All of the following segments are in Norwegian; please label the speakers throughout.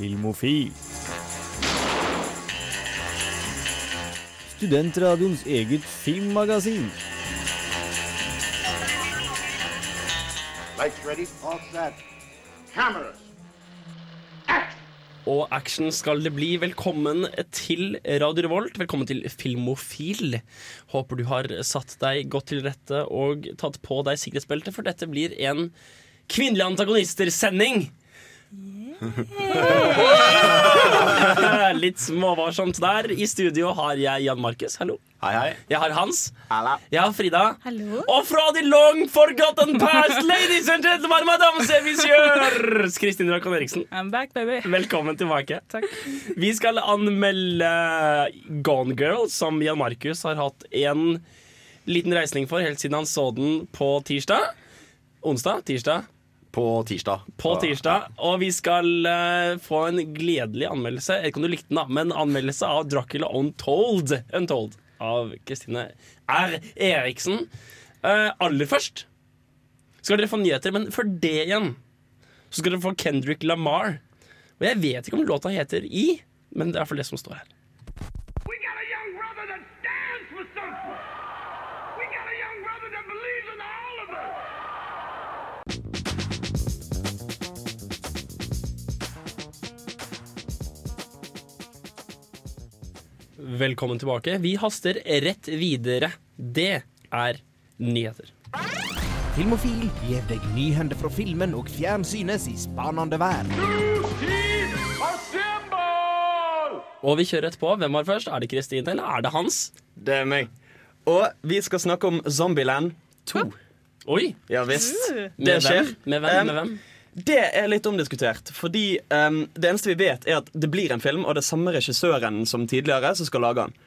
Speaker 1: Filmofil. Studentradioens eget filmmagasin.
Speaker 2: Ready, all set. Cameras.
Speaker 3: Og action skal det bli. Velkommen til Radio Revolt. Velkommen til Filmofil. Håper du har satt deg godt til rette og tatt på deg sikkerhetsbeltet, for dette blir en kvinnelige antagonister-sending. Litt småvarsomt der. I studio har jeg Jan Markus. Hallo.
Speaker 4: Hei, hei.
Speaker 3: Jeg har Hans.
Speaker 4: Halla.
Speaker 3: Jeg har Frida.
Speaker 5: Hallo.
Speaker 3: Og fra the long forgotten past, ladies and gentlemen, madame serviceurs, Kristin Rakan Eriksen.
Speaker 5: I'm back, baby.
Speaker 3: Velkommen tilbake.
Speaker 5: Takk.
Speaker 3: Vi skal anmelde Gone Girl, som Jan Markus har hatt en liten reisning for helt siden han så den på tirsdag. Onsdag? Tirsdag?
Speaker 4: På tirsdag.
Speaker 3: På tirsdag. Og vi skal eh, få en gledelig anmeldelse. Jeg vet ikke om du likte den, da, men anmeldelse av Dracula Untold. Untold av Kristine R. Eriksen. Eh, aller først skal dere få nyheter, men før det igjen så skal dere få Kendrick Lamar. Og jeg vet ikke om låta heter I, men det er for det som står her. Velkommen tilbake. Vi haster rett videre. Det er nyheter.
Speaker 6: Filmofil gir deg nyhender fra filmen og fjernsynets i spanende vær.
Speaker 3: Og vi kjører etterpå. Hvem var først? Er det Kristine, eller er det Hans?
Speaker 4: Det er meg. Og vi skal snakke om Zombieland 2.
Speaker 3: Oi!
Speaker 4: Ja visst.
Speaker 3: Med
Speaker 4: Det skjer.
Speaker 3: hvem? Med hvem?
Speaker 4: Um,
Speaker 3: Med hvem?
Speaker 4: Det er litt omdiskutert. Fordi um, det eneste vi vet, er at det blir en film, og det er samme regissøren som tidligere som skal lage den.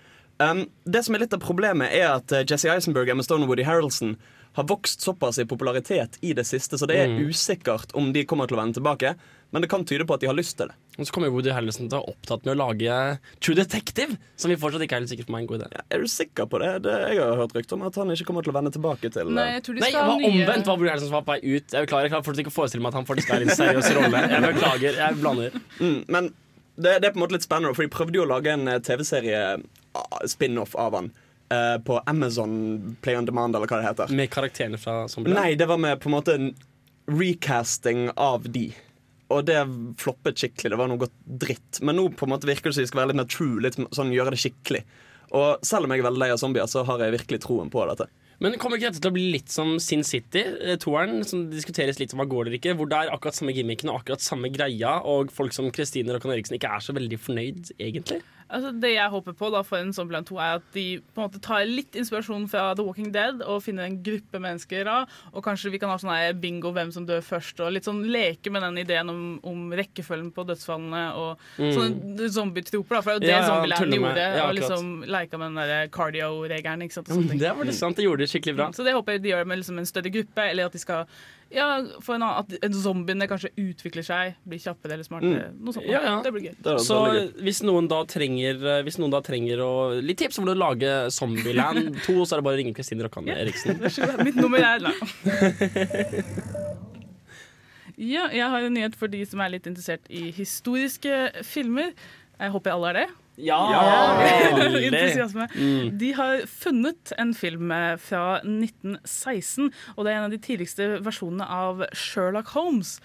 Speaker 4: Um, det som er litt av problemet, er at uh, Jesse Eisenberg, Emma Stone og Woody Harrelson har vokst såpass i popularitet i det siste, så det er
Speaker 3: Mm.
Speaker 4: usikkert om de kommer til å vende tilbake. Men det kan tyde på at de har lyst til det.
Speaker 3: Og så kommer Woody Harrelson til å være opptatt med å lage True Detective, som vi fortsatt ikke er helt sikre på meg en god idé.
Speaker 4: Ja, er du sikker på det? det? Jeg har hørt rykter om at han ikke kommer til å vende tilbake til
Speaker 5: Nei, jeg tror de skal Nei,
Speaker 3: var
Speaker 5: nye
Speaker 3: omvendt var Woody Harrelson som var på vei ut. Jeg beklager, jeg klarer fortsatt ikke å forestille meg at han faktisk skal i en seriøs rolle. Jeg beklager, jeg blander.
Speaker 4: Mm, men det, det er på en måte litt spennende, for de prøvde jo å lage en eh, TV-serie ah, spin-off av han eh, på Amazon Play on Demand, eller hva det heter.
Speaker 3: Med karakterene fra Zombieland.
Speaker 4: Nei, det var med på en måte en recasting av de. Og det floppet skikkelig. Det var noe dritt. Men nå på en måte virker det som de skal være litt mer true. Litt sånn gjøre det skikkelig. Og selv om jeg er veldig lei av zombier, så har jeg virkelig troen på dette.
Speaker 3: Men kommer ikke dette til å bli litt som Sin City? eh, Toeren, som diskuteres litt om hva går det ikke. Hvor det er akkurat samme gimmicken og akkurat samme greia, og folk som Kristine Rokkan Eriksen ikke er så veldig fornøyd, egentlig.
Speaker 5: Altså, det jeg håper på da for en Zombieland 2, er at de på en måte tar litt inspirasjon fra The Walking Dead og finner en gruppe mennesker da, og kanskje vi kan ha sånn bingo hvem som dør først, og litt sånn leke med den ideen om, om rekkefølgen på dødsfallene og sånne zombietroper, da, for det er jo det
Speaker 3: Mm. Ja,
Speaker 5: Zombieland gjorde,
Speaker 3: ja,
Speaker 5: og liksom leka med den der cardio-regelen, ikke sant, og sånne ting.
Speaker 3: Det var det sant, det gjorde de skikkelig bra.
Speaker 5: Så det håper jeg de gjør med liksom en større gruppe, eller at de skal ja, for en annen, at zombiene kanskje utvikler seg, blir kjappere eller smartere. Noe sånt.
Speaker 3: Mm. Ja, ja.
Speaker 5: Det blir gøy.
Speaker 4: Det
Speaker 3: Så
Speaker 4: gøy.
Speaker 3: hvis noen da trenger eh, Hvis noen da trenger å Litt tips om hvordan lage Zombieland 2, så er det bare å ringe Kristine Rokkan Eriksen.
Speaker 5: Mitt nummer er Nei. Ja, jeg har en nyhet for de som er litt interessert i historiske filmer. Jeg håper alle er det.
Speaker 3: Ja!
Speaker 5: Entusiasme.
Speaker 3: Mm.
Speaker 5: De har funnet en film eh, fra 1916, og det er en av de tidligste versjonene av Sherlock Holmes.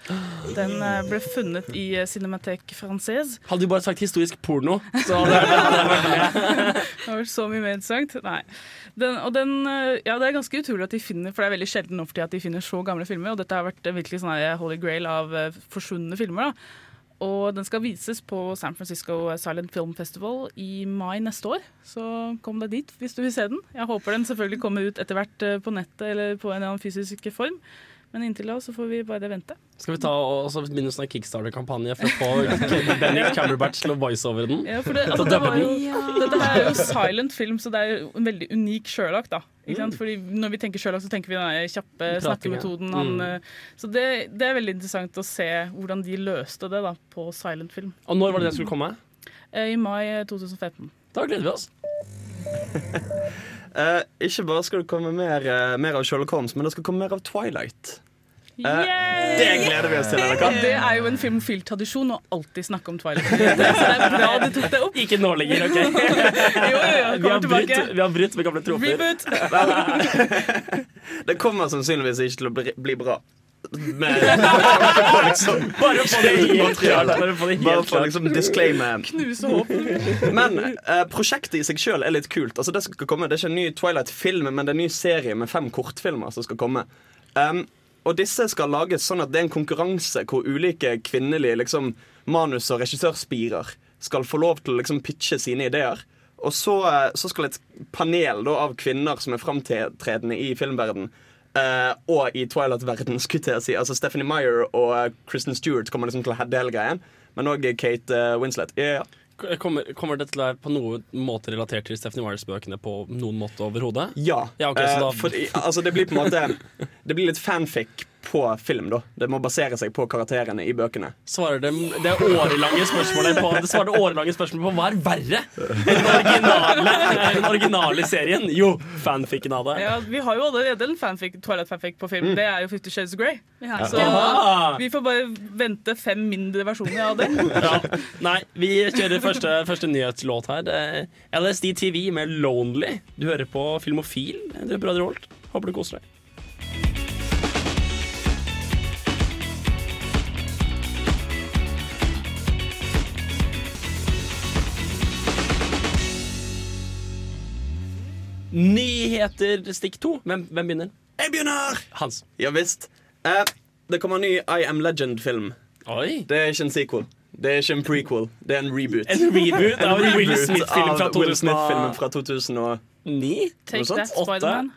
Speaker 5: Den eh, ble funnet i Cinematek Cinémathèque Française.
Speaker 3: Hadde du bare sagt historisk porno, så hadde det vært med.
Speaker 5: Det har vært så mye mer interessant. Nei. Den, og den, eh, ja, det er ganske utrolig at de finner For det er veldig sjelden nå for tiden at de finner så gamle filmer. Og dette har vært eh, virkelig sånn holy grail av eh, forsvunne filmer. da og den skal vises på San Francisco Silent Film Festival i mai neste år. Så kom deg dit hvis du vil se den. Jeg håper den selvfølgelig kommer ut etter hvert eh, på nettet eller på en eller annen fysisk form. Men inntil da så får vi bare vente.
Speaker 3: Skal vi ta og begynne en Kickstarter-kampanje for å få Benny Camberbatch til å voiceovere den?
Speaker 5: Ja, for det, altså, det var jo, dette her er jo silent film, så det er jo en veldig unik Sherlock. da ikke
Speaker 3: Mm.
Speaker 5: Fordi Når vi tenker Sherlock, så tenker vi den kjappe snakkemetoden. Han,
Speaker 3: Mm.
Speaker 5: eh, Så det, det er veldig interessant å se hvordan de løste det da på silent film.
Speaker 3: Og når var det det skulle komme?
Speaker 5: Eh, I mai 2015.
Speaker 3: Da gleder vi oss.
Speaker 4: Eh, ikke bare skal det komme mer, uh, mer av Sherlock Holmes, men det skal komme mer av Twilight.
Speaker 5: Uh,
Speaker 4: Det gleder vi oss til. Eller?
Speaker 5: Det er jo en filmofil-tradisjon å alltid snakke om Twilight. Så det er bra du tok det opp.
Speaker 3: Ikke nå lenger, OK?
Speaker 5: Jo, jo, jo,
Speaker 3: Vi har brutt, vi har brutt med gamle troper.
Speaker 5: Reboot!
Speaker 4: Det kommer sannsynligvis ikke til å bli, bli bra. Men liksom,
Speaker 3: Bare få det helt klart. Bare få det helt klart.
Speaker 4: liksom disclaimer.
Speaker 5: Knuse.
Speaker 4: Men eh, prosjektet i seg sjøl er litt kult. Altså, det, skal komme, det er ikke en ny Twilight-film, men det er en ny serie med fem kortfilmer som skal komme. Um, og disse skal lages sånn at det er en konkurranse hvor ulike kvinnelige liksom, manus- og regissørspirer skal få lov til å liksom, pitche sine ideer. Og så, eh, så skal et panel da, av kvinner som er framtredende i filmverden eh, og i Twilight-verden, skulle jeg si. Altså Stephanie Meyer og Kristen Stewart kommer liksom til å heade hele greien. Men òg Kate uh, Winslet. Yeah. ja.
Speaker 3: Kommer, kommer dette til å være på noen måte relatert til Stephanie Myers-bøkene på noen måte overhodet?
Speaker 4: Ja.
Speaker 3: Ja, okay, så
Speaker 4: eh,
Speaker 3: da-
Speaker 4: fordi, altså, det blir på en måte Det blir litt fanfic på film, da. Det må basere seg på karakterene i bøkene.
Speaker 3: Svarer det, det årelange spørsmålet på Det svarer det årelange spørsmålet på hva er verre? Den originale, den originale serien? Jo, fanficken av det.
Speaker 5: Ja, vi har jo allerede en fanfic, Twilight-fanfic på film. Det er jo Fifty Shades of Grey.
Speaker 7: Ja.
Speaker 5: Så
Speaker 3: Ah!
Speaker 5: vi får bare vente fem mindre versjoner av det.
Speaker 3: Ja. Nei, vi kjører første, første nyhetslåt her. Er LSD TV med 'Lonely'. Du hører på Filmofil. Du er bra Rolt. Håper du koser deg. Nyheter stikk to. Hvem, hvem begynner?
Speaker 4: Jeg begynner!
Speaker 3: Hans.
Speaker 4: Ja visst. Eh, det kommer en ny I Am Legend-film.
Speaker 3: Oi.
Speaker 4: Det er ikke en sequel. Det er ikke en prequel. Det er en reboot.
Speaker 3: En reboot av en Will Smith-filmen fra
Speaker 4: av Will Smith-filmen
Speaker 3: 2009.
Speaker 4: fra 2000 og
Speaker 5: Take
Speaker 4: Noe sånt?
Speaker 5: that, Spiderman.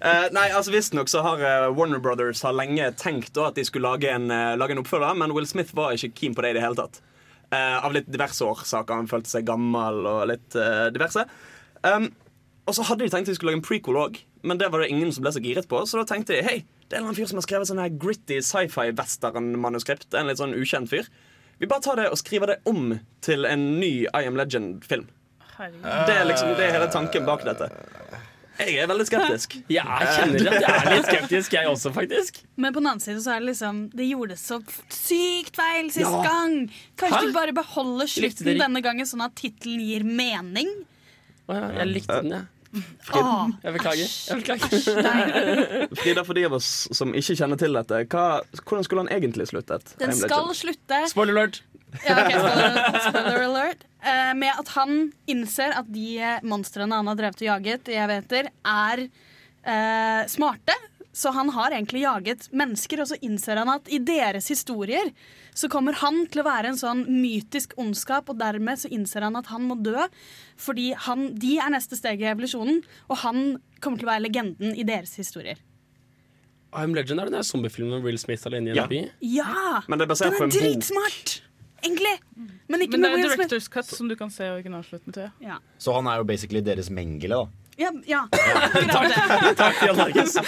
Speaker 4: uh, Nei, altså Visstnok så har uh, Warner Brothers har lenge tenkt da at de skulle lage en, uh, lage en oppfølger, men Will Smith var ikke keen på det i det hele tatt. Eh, av litt diverse årsaker. Han følte seg gammel og litt uh, diverse. Um, og så hadde de tenkt de skulle lage en prequel òg, men det var det ingen som ble så giret på. Så da tenkte de hei, det er en fyr som har skrevet sånn her gritty sci-fi-western-manuskript. En litt sånn ukjent fyr. Vi bare tar det og skriver det om til en ny I Am Legend-film. Det er liksom det er hele tanken bak dette. Jeg er veldig skeptisk.
Speaker 3: Ja, jeg kjenner at jeg er litt skeptisk, jeg også, faktisk.
Speaker 7: Men på den annen side så er det liksom Det gjorde så sykt feil sist
Speaker 4: Ja.
Speaker 7: gang. Kanskje
Speaker 3: Hæ?
Speaker 7: du bare beholder slutten
Speaker 3: dere-
Speaker 7: denne gangen, sånn at tittelen gir mening?
Speaker 3: Å ja, jeg likte den, jeg.
Speaker 7: Åh,
Speaker 3: Jeg beklager. Jeg beklager.
Speaker 4: Frida, for de av oss som ikke kjenner til dette, hva, hvordan skulle han egentlig sluttet?
Speaker 7: Den skal slutte
Speaker 3: Spoiler alert.
Speaker 7: ja, okay, spoiler, spoiler alert. Eh, med at han innser at de eh, monstrene han har drevet og jaget i evigheter, er eh, smarte. Så han har egentlig jaget mennesker, og så innser han at i deres historier så kommer han til å være en sånn mytisk ondskap, og dermed så innser han at han må dø. Fordi han, de er neste steg i evolusjonen, og han kommer til å være legenden i deres historier.
Speaker 3: I'm Legend er den zombiefilmen med Will Smith alene i en
Speaker 4: Ja.
Speaker 3: by.
Speaker 7: Ja!
Speaker 4: Men det er basert
Speaker 7: Den
Speaker 4: på
Speaker 7: er
Speaker 4: en bok.
Speaker 7: Egentlig. Men ikke
Speaker 5: Men det er
Speaker 7: en.
Speaker 5: Directors Cut, som du kan se originalslutten til.
Speaker 7: Ja,
Speaker 8: Så han er jo basically deres Mengele, da.
Speaker 7: ja, ja. takk.
Speaker 3: Takk, Jan Markus.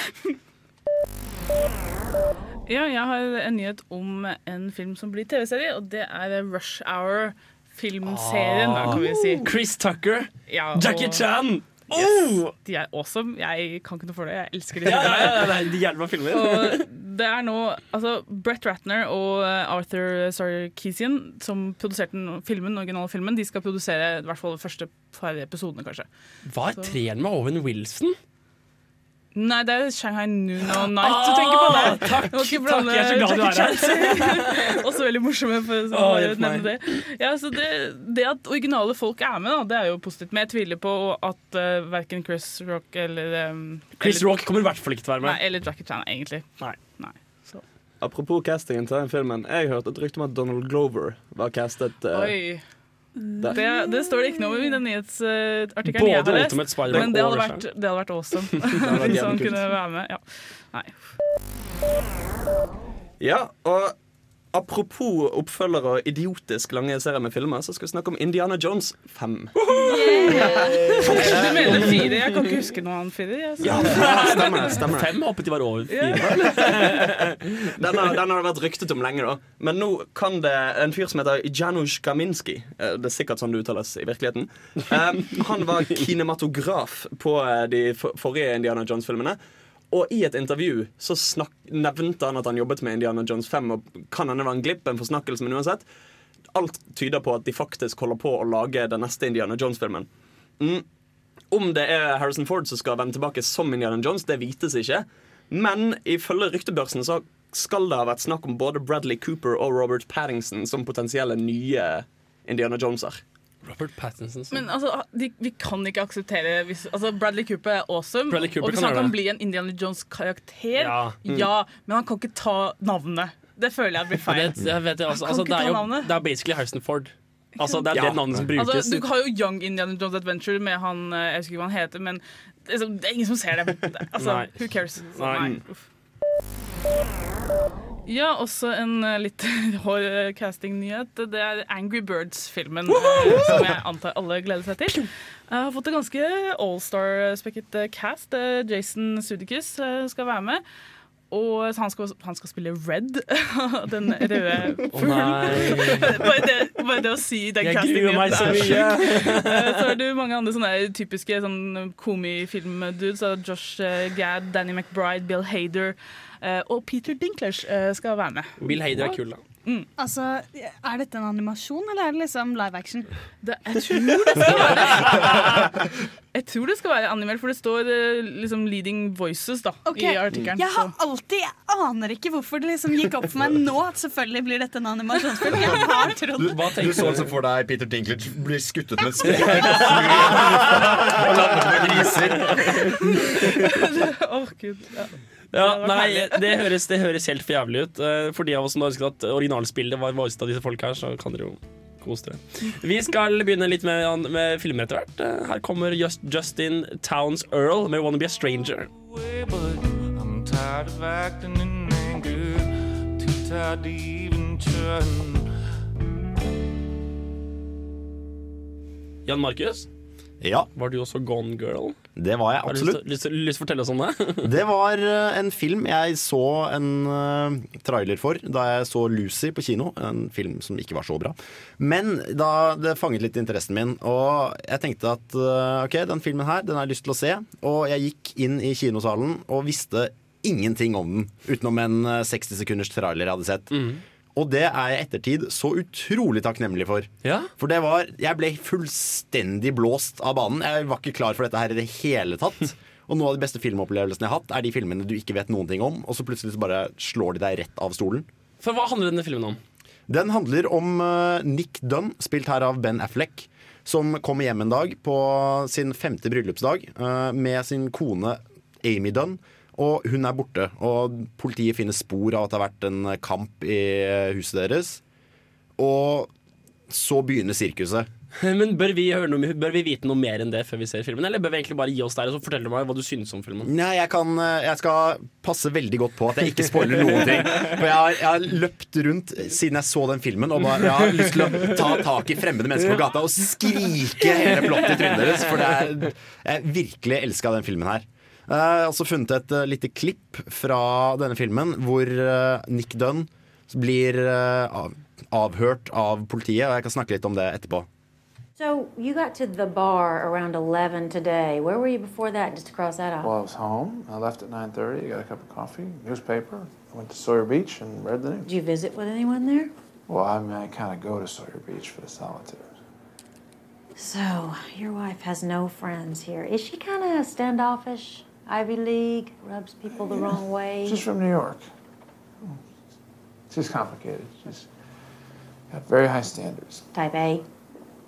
Speaker 5: Ja, jeg har en nyhet om en film som blir TV-serie, og det er Rush Hour-filmserien, da, kan vi si.
Speaker 3: Chris Tucker.
Speaker 5: Ja,
Speaker 3: Jackie
Speaker 5: og
Speaker 3: Chan. Oh!
Speaker 5: De er awesome. Jeg kan ikke noe for det. Jeg elsker de
Speaker 3: Ja, ja,
Speaker 5: filmene.
Speaker 3: ja, det er de filmer.
Speaker 5: Og det er nå altså, Brett Ratner og eh, Arthur Sarkeesian, som produserte den filmen, originale filmen, de skal produsere i hvert fall de første par episodene, kanskje.
Speaker 3: Er treeren med Owen Wilson?
Speaker 5: Nei, det er Shanghai Noon og Night du tenker på.
Speaker 3: Ah,
Speaker 5: det.
Speaker 3: takk,
Speaker 5: Jeg
Speaker 3: takk,
Speaker 5: blande
Speaker 3: jeg er så glad du er
Speaker 5: her. Også veldig morsomme. For, så,
Speaker 3: hjelp
Speaker 5: nevne det. Ja, så det, det at originale folk er med, da, det er jo positivt. Men jeg tviler på at uh, verken Chris Rock eller um,
Speaker 3: Chris
Speaker 5: eller,
Speaker 3: Rock kommer i hvert fall ikke til å være
Speaker 5: Nei,
Speaker 3: med.
Speaker 5: eller Jackie Chan, egentlig.
Speaker 3: Nei.
Speaker 5: Nei.
Speaker 4: Apropos castingen til den filmen. Jeg hørte et rykte om at Donald Glover var castet. Uh,
Speaker 5: Oi. Det, det står det ikke noe om i den nyhetsartikkelen jeg har lest.
Speaker 3: Ultimate Spider-Man
Speaker 5: Men det hadde vært, det hadde vært awesome.
Speaker 4: vært
Speaker 5: Hvis han
Speaker 4: kult.
Speaker 5: kunne være med. Ja. Nei.
Speaker 4: Ja, og apropos oppfølgere og idiotisk lange serier med filmer, så skal vi snakke om Indiana Jones 5.
Speaker 5: Du mener fire? Jeg kan ikke huske noe annet fire. Jeg.
Speaker 4: Ja, stemmer stemmer.
Speaker 3: Fem håpet de var over fire.
Speaker 4: Den har, den har det vært ryktet om lenge, da. Men nå kan det en fyr som heter Janusz Kaminski eh, Det er sikkert sånn det uttales i virkeligheten. Eh, han var kinematograf på eh, de forrige Indiana Jones-filmene. Og i et intervju så snak nevnte han at han jobbet med Indiana Jones 5. Og kan hende det var en glipp, en forsnakkelse, men uansett. Alt tyder på at de faktisk holder på å lage den neste Indiana Jones-filmen. Mm. Om det er Harrison Ford som skal vende tilbake som Indiana Jones, det vites ikke. Men ifølge ryktebørsen så skal det ha vært snakk om både Bradley Cooper og Robert Paddington som potensielle nye Indiana Joneser.
Speaker 3: Robert Pattinson som-
Speaker 5: Men altså, de, vi kan ikke akseptere hvis, altså, Bradley Cooper er awesome.
Speaker 3: Bradley Cooper
Speaker 5: og hvis
Speaker 3: kan
Speaker 5: han kan bli en Indiana Jones-karakter,
Speaker 3: Ja.
Speaker 5: ja. Men han kan ikke ta navnet. Det føler jeg blir
Speaker 3: Ja,
Speaker 5: feil.
Speaker 3: det, jeg vet det, altså, altså, det, er jo, det er basically Harrison Ford. Altså, det er
Speaker 4: Ja.
Speaker 3: det navnet som brukes.
Speaker 5: Altså, du har jo Young Indiana Jones Adventure med han eh, Jeg husker ikke hva han heter, men liksom, det er ingen som ser det. Altså,
Speaker 3: Nei.
Speaker 5: who cares? Så,
Speaker 3: Nei.
Speaker 5: nei. Ja, også en eh, litt hard casting-nyhet. Det er Angry Birds-filmen, eh, som jeg antar alle gleder seg til. Jeg har fått en ganske allstar-spekket eh, cast. Eh, Jason Sudeikis eh, skal være med. Og han, skal, han skal spille Red, den røde fuglen.
Speaker 3: Oh,
Speaker 5: bare, det, bare det å si den castingen
Speaker 3: meg så mye.
Speaker 5: Eh, Så er det mange andre sånne typiske sånn komifilmdudes. Så Josh eh, Gad, Danny McBride, Bill Hader eh, og Peter Dinklage eh, skal være med.
Speaker 3: Bill Hader er kul, da.
Speaker 7: Altså, Er dette en animasjon, eller er det liksom live action?
Speaker 5: Det, jeg tror det skal være Jeg tror det skal være animert, for det står eh, liksom 'leading voices' da,
Speaker 7: okay.
Speaker 5: i artikkelen.
Speaker 7: Jeg har alltid, jeg aner ikke hvorfor det liksom gikk opp for meg nå at selvfølgelig blir dette en animasjonsfilm. Jeg har trodd
Speaker 8: Du,
Speaker 3: Hva
Speaker 8: du
Speaker 3: tenker
Speaker 8: så altså for deg Peter Dinklage blir skuttet med et sprekker og lander på griser.
Speaker 5: Gud. Ja.
Speaker 3: Ja, nei, det høres, det høres helt for jævlig ut. Eh, For de av oss som ønsket at originalspillet var voicet av disse folk her, så kan dere jo kose dere. Vi skal begynne litt med, med filmer etter hvert. Eh, Her kommer Just, Justin Towns Earl med 'Wanna Be a Stranger'.
Speaker 9: way, but I'm tired of acting in anger. Too tired to even turn.
Speaker 3: Jan Markus,
Speaker 8: Ja,
Speaker 3: var du også Gone Girl?
Speaker 8: det var jeg absolutt.
Speaker 3: Har du lyst, til- å fortelle oss om det?
Speaker 8: Det var eh, en film jeg så en eh, trailer for da jeg så Lucy på kino. En film som ikke var så bra. Men da det fanget litt interessen min, og jeg tenkte at eh, ok, den filmen her den har jeg lyst til å se. Og jeg gikk inn i kinosalen og visste ingenting om den, utenom en eh, 60 sekunders trailer jeg hadde sett. Og det er jeg i ettertid så utrolig takknemlig for.
Speaker 3: Ja.
Speaker 8: For det var Jeg ble fullstendig blåst av banen. Jeg var ikke klar for dette her i det hele tatt. Og noen av de beste filmopplevelsene jeg har hatt, er de filmene du ikke vet noen ting om, og så plutselig så bare slår de deg rett av stolen.
Speaker 3: For hva handler denne filmen om?
Speaker 8: Den handler om eh, Nick Dunn, spilt her av Ben Affleck, som kommer hjem en dag på sin femte bryllupsdag eh, med sin kone Amy Dunn. Og hun er borte, og politiet finner spor av at det har vært en kamp i huset deres. Og så begynner sirkuset.
Speaker 3: Men bør vi, høre noe, bør vi vite noe mer enn det før vi ser filmen? Eller bør vi egentlig bare gi oss der og så fortelle meg hva du synes om filmen?
Speaker 8: Nei, jeg, kan, eh, jeg skal passe veldig godt på at jeg ikke spoiler noen ting. For jeg har, jeg har løpt rundt siden jeg så den filmen og bare, jeg har lyst til å ta tak i fremmede mennesker på gata og skrike hele plottet i trynet deres. For det er, jeg virkelig elska den filmen her. Jeg har også funnet et eh, lite klipp fra denne filmen hvor eh, Nick Dunn blir eh, av- avhørt av politiet, og jeg kan snakke litt om det etterpå.
Speaker 10: So you got to the bar around 11 today. Where were you before that, just to cross that off?
Speaker 11: Well, I was home. I left at 9:30. I Got a cup of coffee, newspaper. I went to Sawyer Beach and read the news.
Speaker 10: Did you visit with anyone there?
Speaker 11: Well, I mean, I kind of go to Sawyer Beach for the solitude.
Speaker 10: So, your wife has no friends here. Is she kind of standoffish? Ivy League? Rubs people the wrong way?
Speaker 11: She's from New York. She's complicated. She's got very high standards.
Speaker 10: Type A?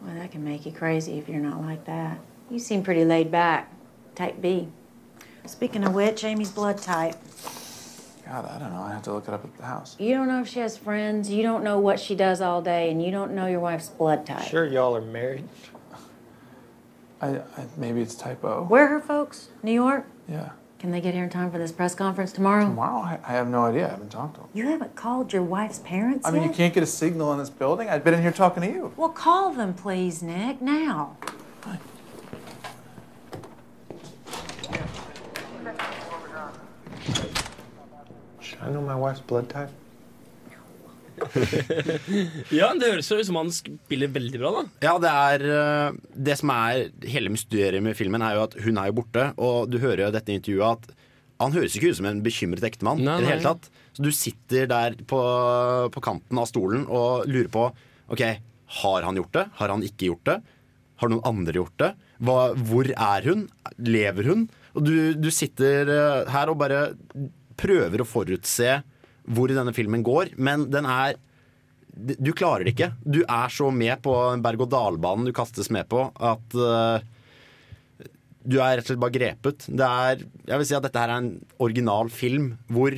Speaker 10: Well, that can make you crazy if you're not like that. You seem pretty laid back. Type B. Speaking of which, Amy's blood type.
Speaker 11: God, I don't know. I have to look it up at the house.
Speaker 10: You don't know if she has friends, you don't know what she does all day, and you don't know your wife's blood type.
Speaker 12: Sure, y'all are married.
Speaker 11: I, I maybe it's type O.
Speaker 10: Where are her folks? New York?
Speaker 11: Yeah.
Speaker 10: Can they get here in time for this press conference tomorrow?
Speaker 11: Tomorrow? I, I have no idea. I haven't talked to them.
Speaker 10: You haven't called your wife's parents
Speaker 11: I mean,
Speaker 10: yet?
Speaker 11: you can't get a signal in this building. I've been in here talking to you.
Speaker 10: Well, call them, please, Nick, now.
Speaker 11: Should I know my wife's blood type?
Speaker 3: Ja, Det høres ut som han spiller veldig bra, da.
Speaker 8: Ja, det er eh, Det som er hele mysteriet med filmen, er jo at hun er jo borte. Og du hører jo i dette intervjuet at Han høres ikke ut som en bekymret ektemann. I det hele tatt Så du sitter der på, på kanten av stolen og lurer på Ok, har han gjort det? Har han ikke gjort det? Har noen andre gjort det? Hva, hvor er hun? Lever hun? Og du, du sitter eh, her og bare prøver å forutse hvor denne filmen går, men den er Du klarer det ikke. Du er så med på berg-og-dal-banen du kastes med på, at uh, du er rett og slett bare grepet. Det er, jeg vil si at dette her er en original film hvor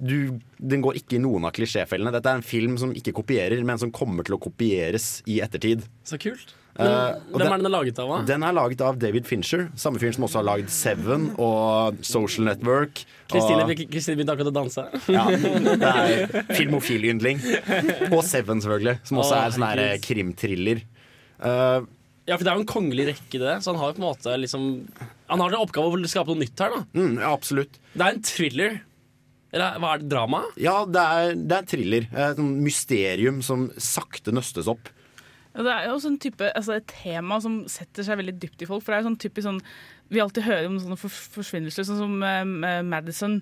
Speaker 8: du, den går ikke i noen av klisjéfellene. Dette er en film som ikke kopierer, men som kommer til å kopieres i ettertid.
Speaker 3: Så kult.
Speaker 8: Eh, og
Speaker 3: hvem er den laget av? da?
Speaker 8: Den er laget av David Fincher, samme fyren som også har lagd Seven og Social Network.
Speaker 3: Kristine begynte akkurat å danse.
Speaker 8: ja, det er filmofil-yndling. Og Seven, selvfølgelig, som også er sånn her krimthriller. Uh,
Speaker 3: Ja, for Det er jo en kongelig rekke, det. Så han har jo på en måte liksom Han har en oppgave å skape noe nytt her. da
Speaker 8: mm, ja, absolutt.
Speaker 3: Det er en thriller. Eller hva er det? Drama?
Speaker 8: Ja, det er, det er thriller. Et sånn mysterium som sakte nøstes opp.
Speaker 5: Det er jo også en type, altså et tema som setter seg veldig dypt i folk. For det er jo sånn typisk sånn Vi alltid hører om sånne forsvinnelser, sånn som eh, Madison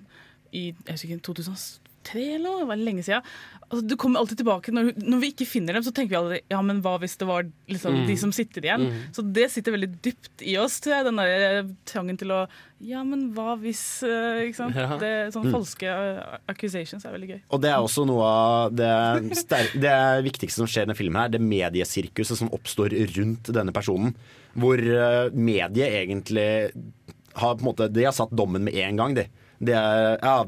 Speaker 5: i jeg husker ikke, 2003 eller noe, det var lenge siden. Altså, du kommer alltid tilbake når, når vi ikke finner dem, så tenker vi alltid ja, men hva hvis det var liksom,
Speaker 3: Mm.
Speaker 5: de som sitter igjen?
Speaker 3: Mm.
Speaker 5: Så det sitter veldig dypt i oss, tror jeg, den der eh, trangen til å ja, men hva hvis eh, Ikke sant?
Speaker 8: Ja.
Speaker 5: Det, sånne
Speaker 8: Mm.
Speaker 5: falske eh, accusations er veldig gøy.
Speaker 8: Og det er også noe av det, ster det viktigste som skjer i denne filmen, her, det mediesirkuset som oppstår rundt denne personen. Hvor uh, mediet egentlig har på en måte De har satt dommen med en gang, de. Det er, ja,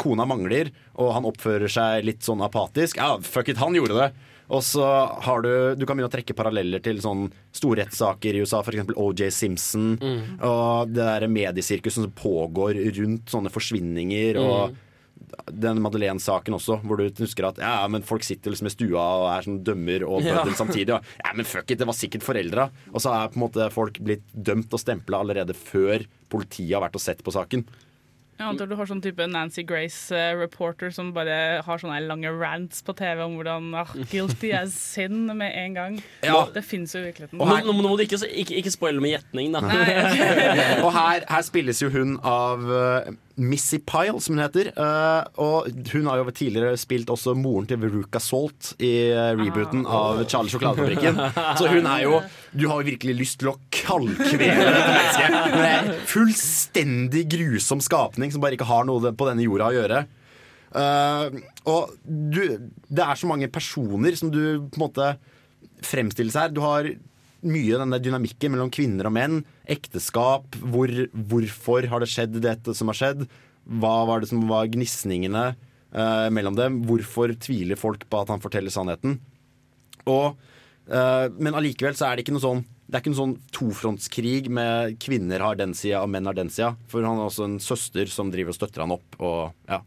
Speaker 8: kona mangler, og han oppfører seg litt sånn apatisk. Ja, fuck it, han gjorde det. Og så har du Du kan begynne å trekke paralleller til sånn store rettssaker i USA, f.eks. OJ Simpson.
Speaker 3: Mm.
Speaker 8: Og det der mediesirkuset som pågår rundt sånne forsvinninger. Og
Speaker 3: Mm.
Speaker 8: den Madeleine-saken også, hvor du husker at ja, men folk sitter liksom i stua og er sånn dømmer og
Speaker 3: Ja.
Speaker 8: samtidig. Og, ja, men fuck it, det var sikkert foreldra. Og så er på en måte folk blitt dømt og stempla allerede før politiet har vært og sett på saken.
Speaker 5: Jeg antar du har sånn type Nancy Grace-reporter som bare har sånne lange rants på TV om hvordan ah, guilty as sin med en gang.
Speaker 8: Ja.
Speaker 5: Det fins jo i virkeligheten.
Speaker 3: Nå, nå, nå må du ikke, ikke, ikke spoile med gjetning, da.
Speaker 8: og her, her spilles jo hun av eh, Missy Pyle, som hun heter. Eh, og hun har jo tidligere spilt også moren til Veruca Salt i eh, rebooten av Charlie Sjokoladefabrikken. Så hun er jo Du har jo virkelig lyst til å kaldkvele dette mennesket. En fullstendig grusom skapning som bare ikke har noe på denne jorda å gjøre. Eh, og du, det er så mange personer som du på en måte fremstilles her. Du har mye den der dynamikken mellom kvinner og menn. Ekteskap. Hvor, hvorfor har det skjedd dette som har skjedd? Hva var det som var gnisningene eh, mellom dem? Hvorfor tviler folk på at han forteller sannheten? Og, eh, men allikevel så er det ikke noe sånn det er ikke en sånn tofrontskrig med kvinner har den sida og menn har den sida. For han har også en søster som driver og støtter han opp. Og, ja.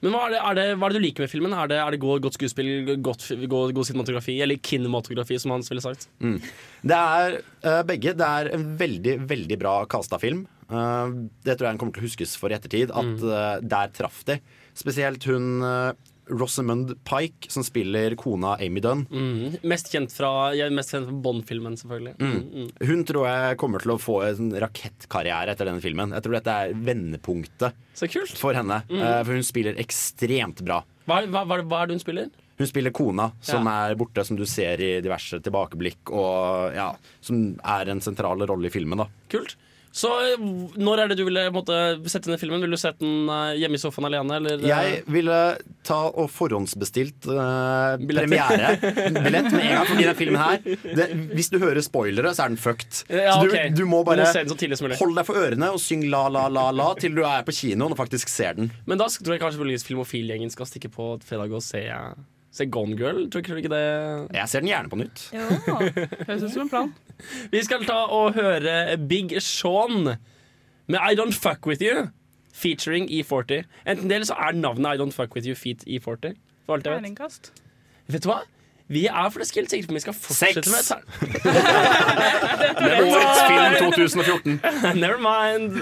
Speaker 3: Men hva er, det, er det, hva er det du liker med filmen? Er det, er det god, godt skuespill, godt, god, god cinematografi, eller kinematografi, som Hans ville sagt?
Speaker 8: Mm. Det er uh, begge. Det er en veldig, veldig bra casta film. Uh, det tror jeg den kommer til å huskes for i ettertid. At uh, der traff de. Spesielt hun Rosamund Pike, som spiller kona Amy Dunn.
Speaker 3: Mm. Mest kjent fra, jeg er mest kjent fra Bond-filmen, selvfølgelig.
Speaker 8: Mm.
Speaker 3: Mm, mm.
Speaker 8: Hun tror jeg kommer til å få en rakettkarriere etter denne filmen. Jeg tror dette er vendepunktet for henne.
Speaker 3: Mm.
Speaker 8: eh, for hun spiller ekstremt bra.
Speaker 3: Hva, hva, hva, er det hun spiller?
Speaker 8: Hun spiller kona, som er borte, som du ser i diverse tilbakeblikk, og ja, som er en sentral rolle i filmen. da
Speaker 3: Kult. Så eh, når er det du ville måtte, sette ned filmen? Vil du sette den eh, hjemme i sofaen alene? Eller, eh?
Speaker 8: Jeg ville ta og forhåndsbestilt uh, premiere. Billett med en gang, fordi den filmen her det, Hvis du hører spoilere, så er den fucked.
Speaker 3: Ja,
Speaker 8: så du, du må bare holde deg for ørene og synge la, la, la, la til du er på kinoen og faktisk ser den.
Speaker 3: Men da tror jeg kanskje muligens Filmofil-gjengen skal stikke på fredag og se, se Gone Girl. Tror du ikke det
Speaker 8: Jeg ser den gjerne på nytt.
Speaker 5: Høres ut som en plan.
Speaker 3: Vi skal ta og høre Big Sean med I Don't Fuck With You. Featuring E40. Enten det eller så er navnet I Don't Fuck With You feat E40. For alt jeg vet. Vet du hva? Vi er for det helt sikre på om vi skal fortsette
Speaker 8: Sex.
Speaker 3: med ter-
Speaker 8: Med årets film 2014.
Speaker 3: Never mind.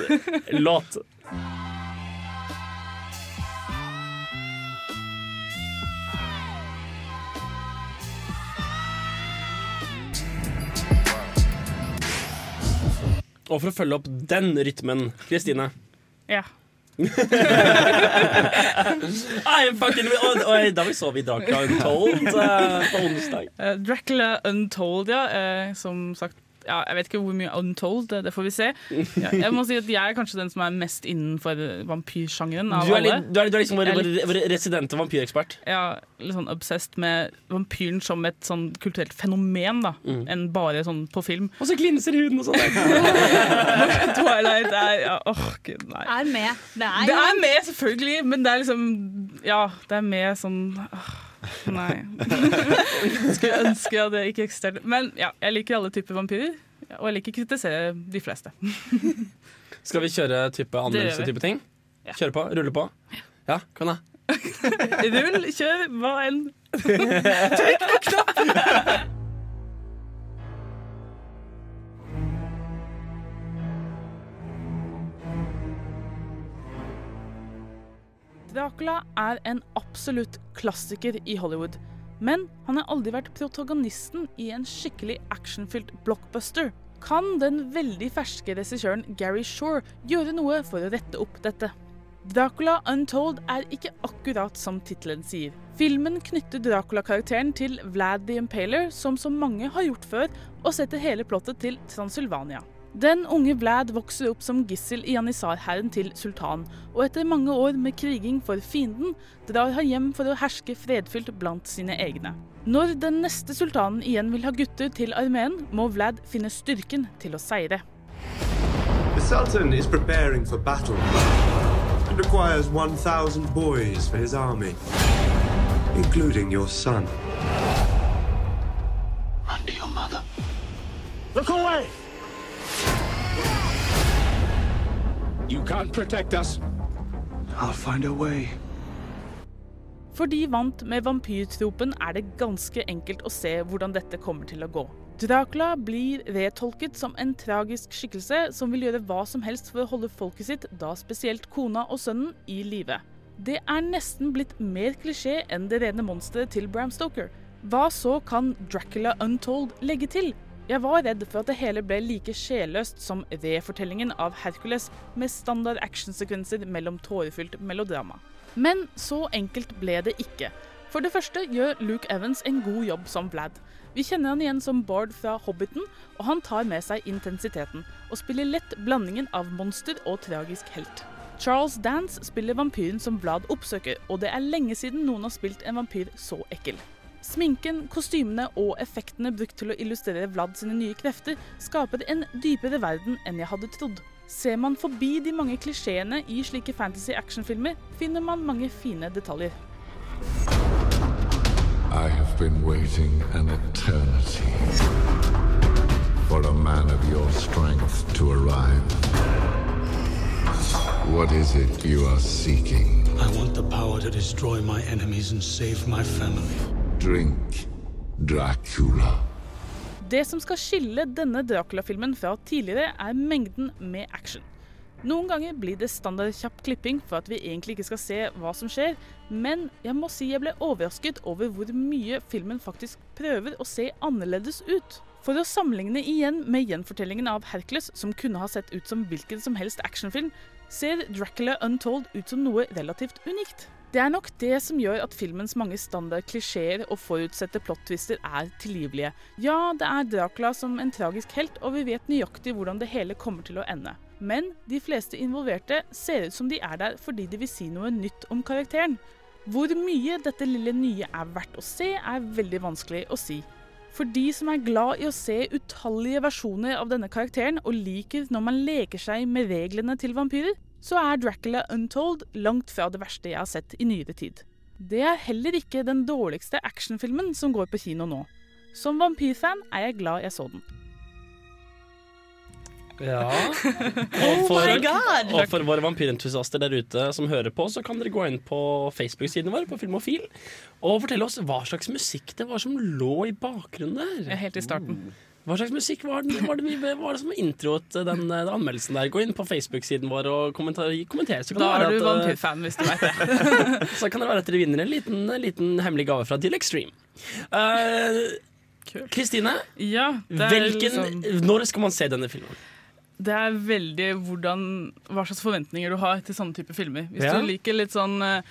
Speaker 3: Låt. Og for å følge opp den rytmen, Kristine.
Speaker 5: Ja.
Speaker 3: I'm fucking og, og da vi så vi Dracula Untold uh, på onsdag.
Speaker 5: Uh, Dracula Untold, ja. Uh, som sagt ja, jeg vet ikke hvor mye Untold, det, det får vi se. Ja, jeg må si at jeg er kanskje den som er mest innenfor vampyrsjangeren av
Speaker 3: Du er,
Speaker 5: alle.
Speaker 3: du er, du er liksom vår,
Speaker 5: litt-
Speaker 3: residente vampyrekspert.
Speaker 5: Ja, litt sånn obsessed med vampyren som et sånn kulturelt fenomen, da. Enn bare sånn på film.
Speaker 3: Og så glinser huden og sånn.
Speaker 5: Twilight er ja, åh, gud, nei.
Speaker 7: Er med. Det er,
Speaker 5: Det er med, selvfølgelig, men det er liksom Ja, det er med sånn åh, Nei. Skulle ønske at det ikke eksisterte. Men ja, jeg liker alle typer vampyrer. Og jeg liker å kritisere de fleste.
Speaker 3: Skal vi kjøre type anmeldelse-type ting? Kjøre på? Rulle på? Ja, kom da.
Speaker 5: Rull, kjør, hva enn. Trykk på knappen! Dracula er en absolutt klassiker i Hollywood. Men han har aldri vært protagonisten i en skikkelig actionfylt blockbuster. Kan den veldig ferske regissøren Gary Shore gjøre noe for å rette opp dette? Dracula Untold er ikke akkurat som tittelen sier. Filmen knytter Dracula-karakteren til Vlad the Impaler, som så mange har gjort før, og setter hele plottet til Transylvania. Den unge Vlad vokser opp som gissel i janissarhæren til sultan, og etter mange år med kriging for fienden, drar han hjem for å herske fredfylt blant sine egne. Når den neste sultanen igjen vil ha gutter til armeen, må Vlad finne styrken til å seire.
Speaker 12: The Sultan is preparing for battle and requires 1,000 boys for his army, including your son.
Speaker 2: Run to your mother.
Speaker 12: Look away!
Speaker 2: You can't protect us. I'll find a way.
Speaker 5: For de vant med vampyrtropen er det ganske enkelt å se hvordan dette kommer til å gå. Dracula blir retolket som en tragisk skikkelse som vil gjøre hva som helst for å holde folket sitt, da spesielt kona og sønnen, i live. Det er nesten blitt mer klisjé enn det rene monsteret til Bram Stoker. Hva så kan Dracula Untold legge til? Jeg var redd for at det hele ble like sjelløst som refortellingen av Hercules, med standard actionsekvenser mellom tårefylt melodrama. Men så enkelt ble det ikke. For det første gjør Luke Evans en god jobb som Vlad. Vi kjenner han igjen som Bard fra Hobbiten, og han tar med seg intensiteten, og spiller lett blandingen av monster og tragisk helt. Charles Dance spiller vampyren som Vlad oppsøker, og det er lenge siden noen har spilt en vampyr så ekkel. Sminken, kostymene og effektene brukt til å illustrere Vlad sine nye krefter skaper en dypere verden enn jeg hadde trodd. Ser man forbi de mange klisjeene i slike fantasy actionfilmer, finner man mange fine detaljer.
Speaker 13: I have been waiting an eternity for a man of your strength to arrive. What is it you are seeking?
Speaker 14: I want the power to destroy my enemies and save my family.
Speaker 13: Drink Dracula.
Speaker 5: Det som skal skille denne Dracula-filmen fra tidligere, er mengden med action. Noen ganger blir det standard kjapp klipping for at vi egentlig ikke skal se hva som skjer, men jeg må si jeg ble overrasket over hvor mye filmen faktisk prøver å se annerledes ut. For å sammenligne igjen med gjenfortellingen av Hercules, som kunne ha sett ut som hvilken som helst actionfilm, ser Dracula Untold ut som noe relativt unikt. Det er nok det som gjør at filmens mange standard klisjeer og forutsette plot-twister er tilgivelige. Ja, det er Dracula som en tragisk helt, og vi vet nøyaktig hvordan det hele kommer til å ende. Men de fleste involverte ser ut som de er der fordi de vil si noe nytt om karakteren. Hvor mye dette lille nye er verdt å se, er veldig vanskelig å si. For de som er glad i å se utallige versjoner av denne karakteren, og liker når man leker seg med reglene til vampyrer, så er Dracula Untold langt fra det verste jeg har sett i nyere tid. Det er heller ikke den dårligste actionfilmen som går på kino nå. Som vampyrfan er jeg glad jeg så den.
Speaker 3: Ja.
Speaker 5: Oh
Speaker 3: Og for,
Speaker 5: my God!
Speaker 3: og for våre vampyrentusiaster der ute som hører på, så kan dere gå inn på Facebook-siden vår på Filmofil og fortelle oss hva slags musikk det var som lå i bakgrunnen der.
Speaker 5: Helt i starten.
Speaker 3: Hva slags musikk var det, var det, vi- var det som introet den, den anmeldelsen der? Gå inn på Facebook-siden vår og kommenter, kommenter.
Speaker 5: Da er du
Speaker 3: eh,
Speaker 5: vampyrfan, hvis du vet det.
Speaker 3: så kan det være at dere vinner en liten, liten hemmelig gave fra Deal Extreme. Kristine, Kristine,
Speaker 5: Ja, er
Speaker 3: hvilken,
Speaker 5: liksom-
Speaker 3: når skal man se denne filmen?
Speaker 5: det er veldig hvordan, hva slags forventninger du har til sånne type filmer. Hvis
Speaker 3: Ja.
Speaker 5: du liker litt sånn eh,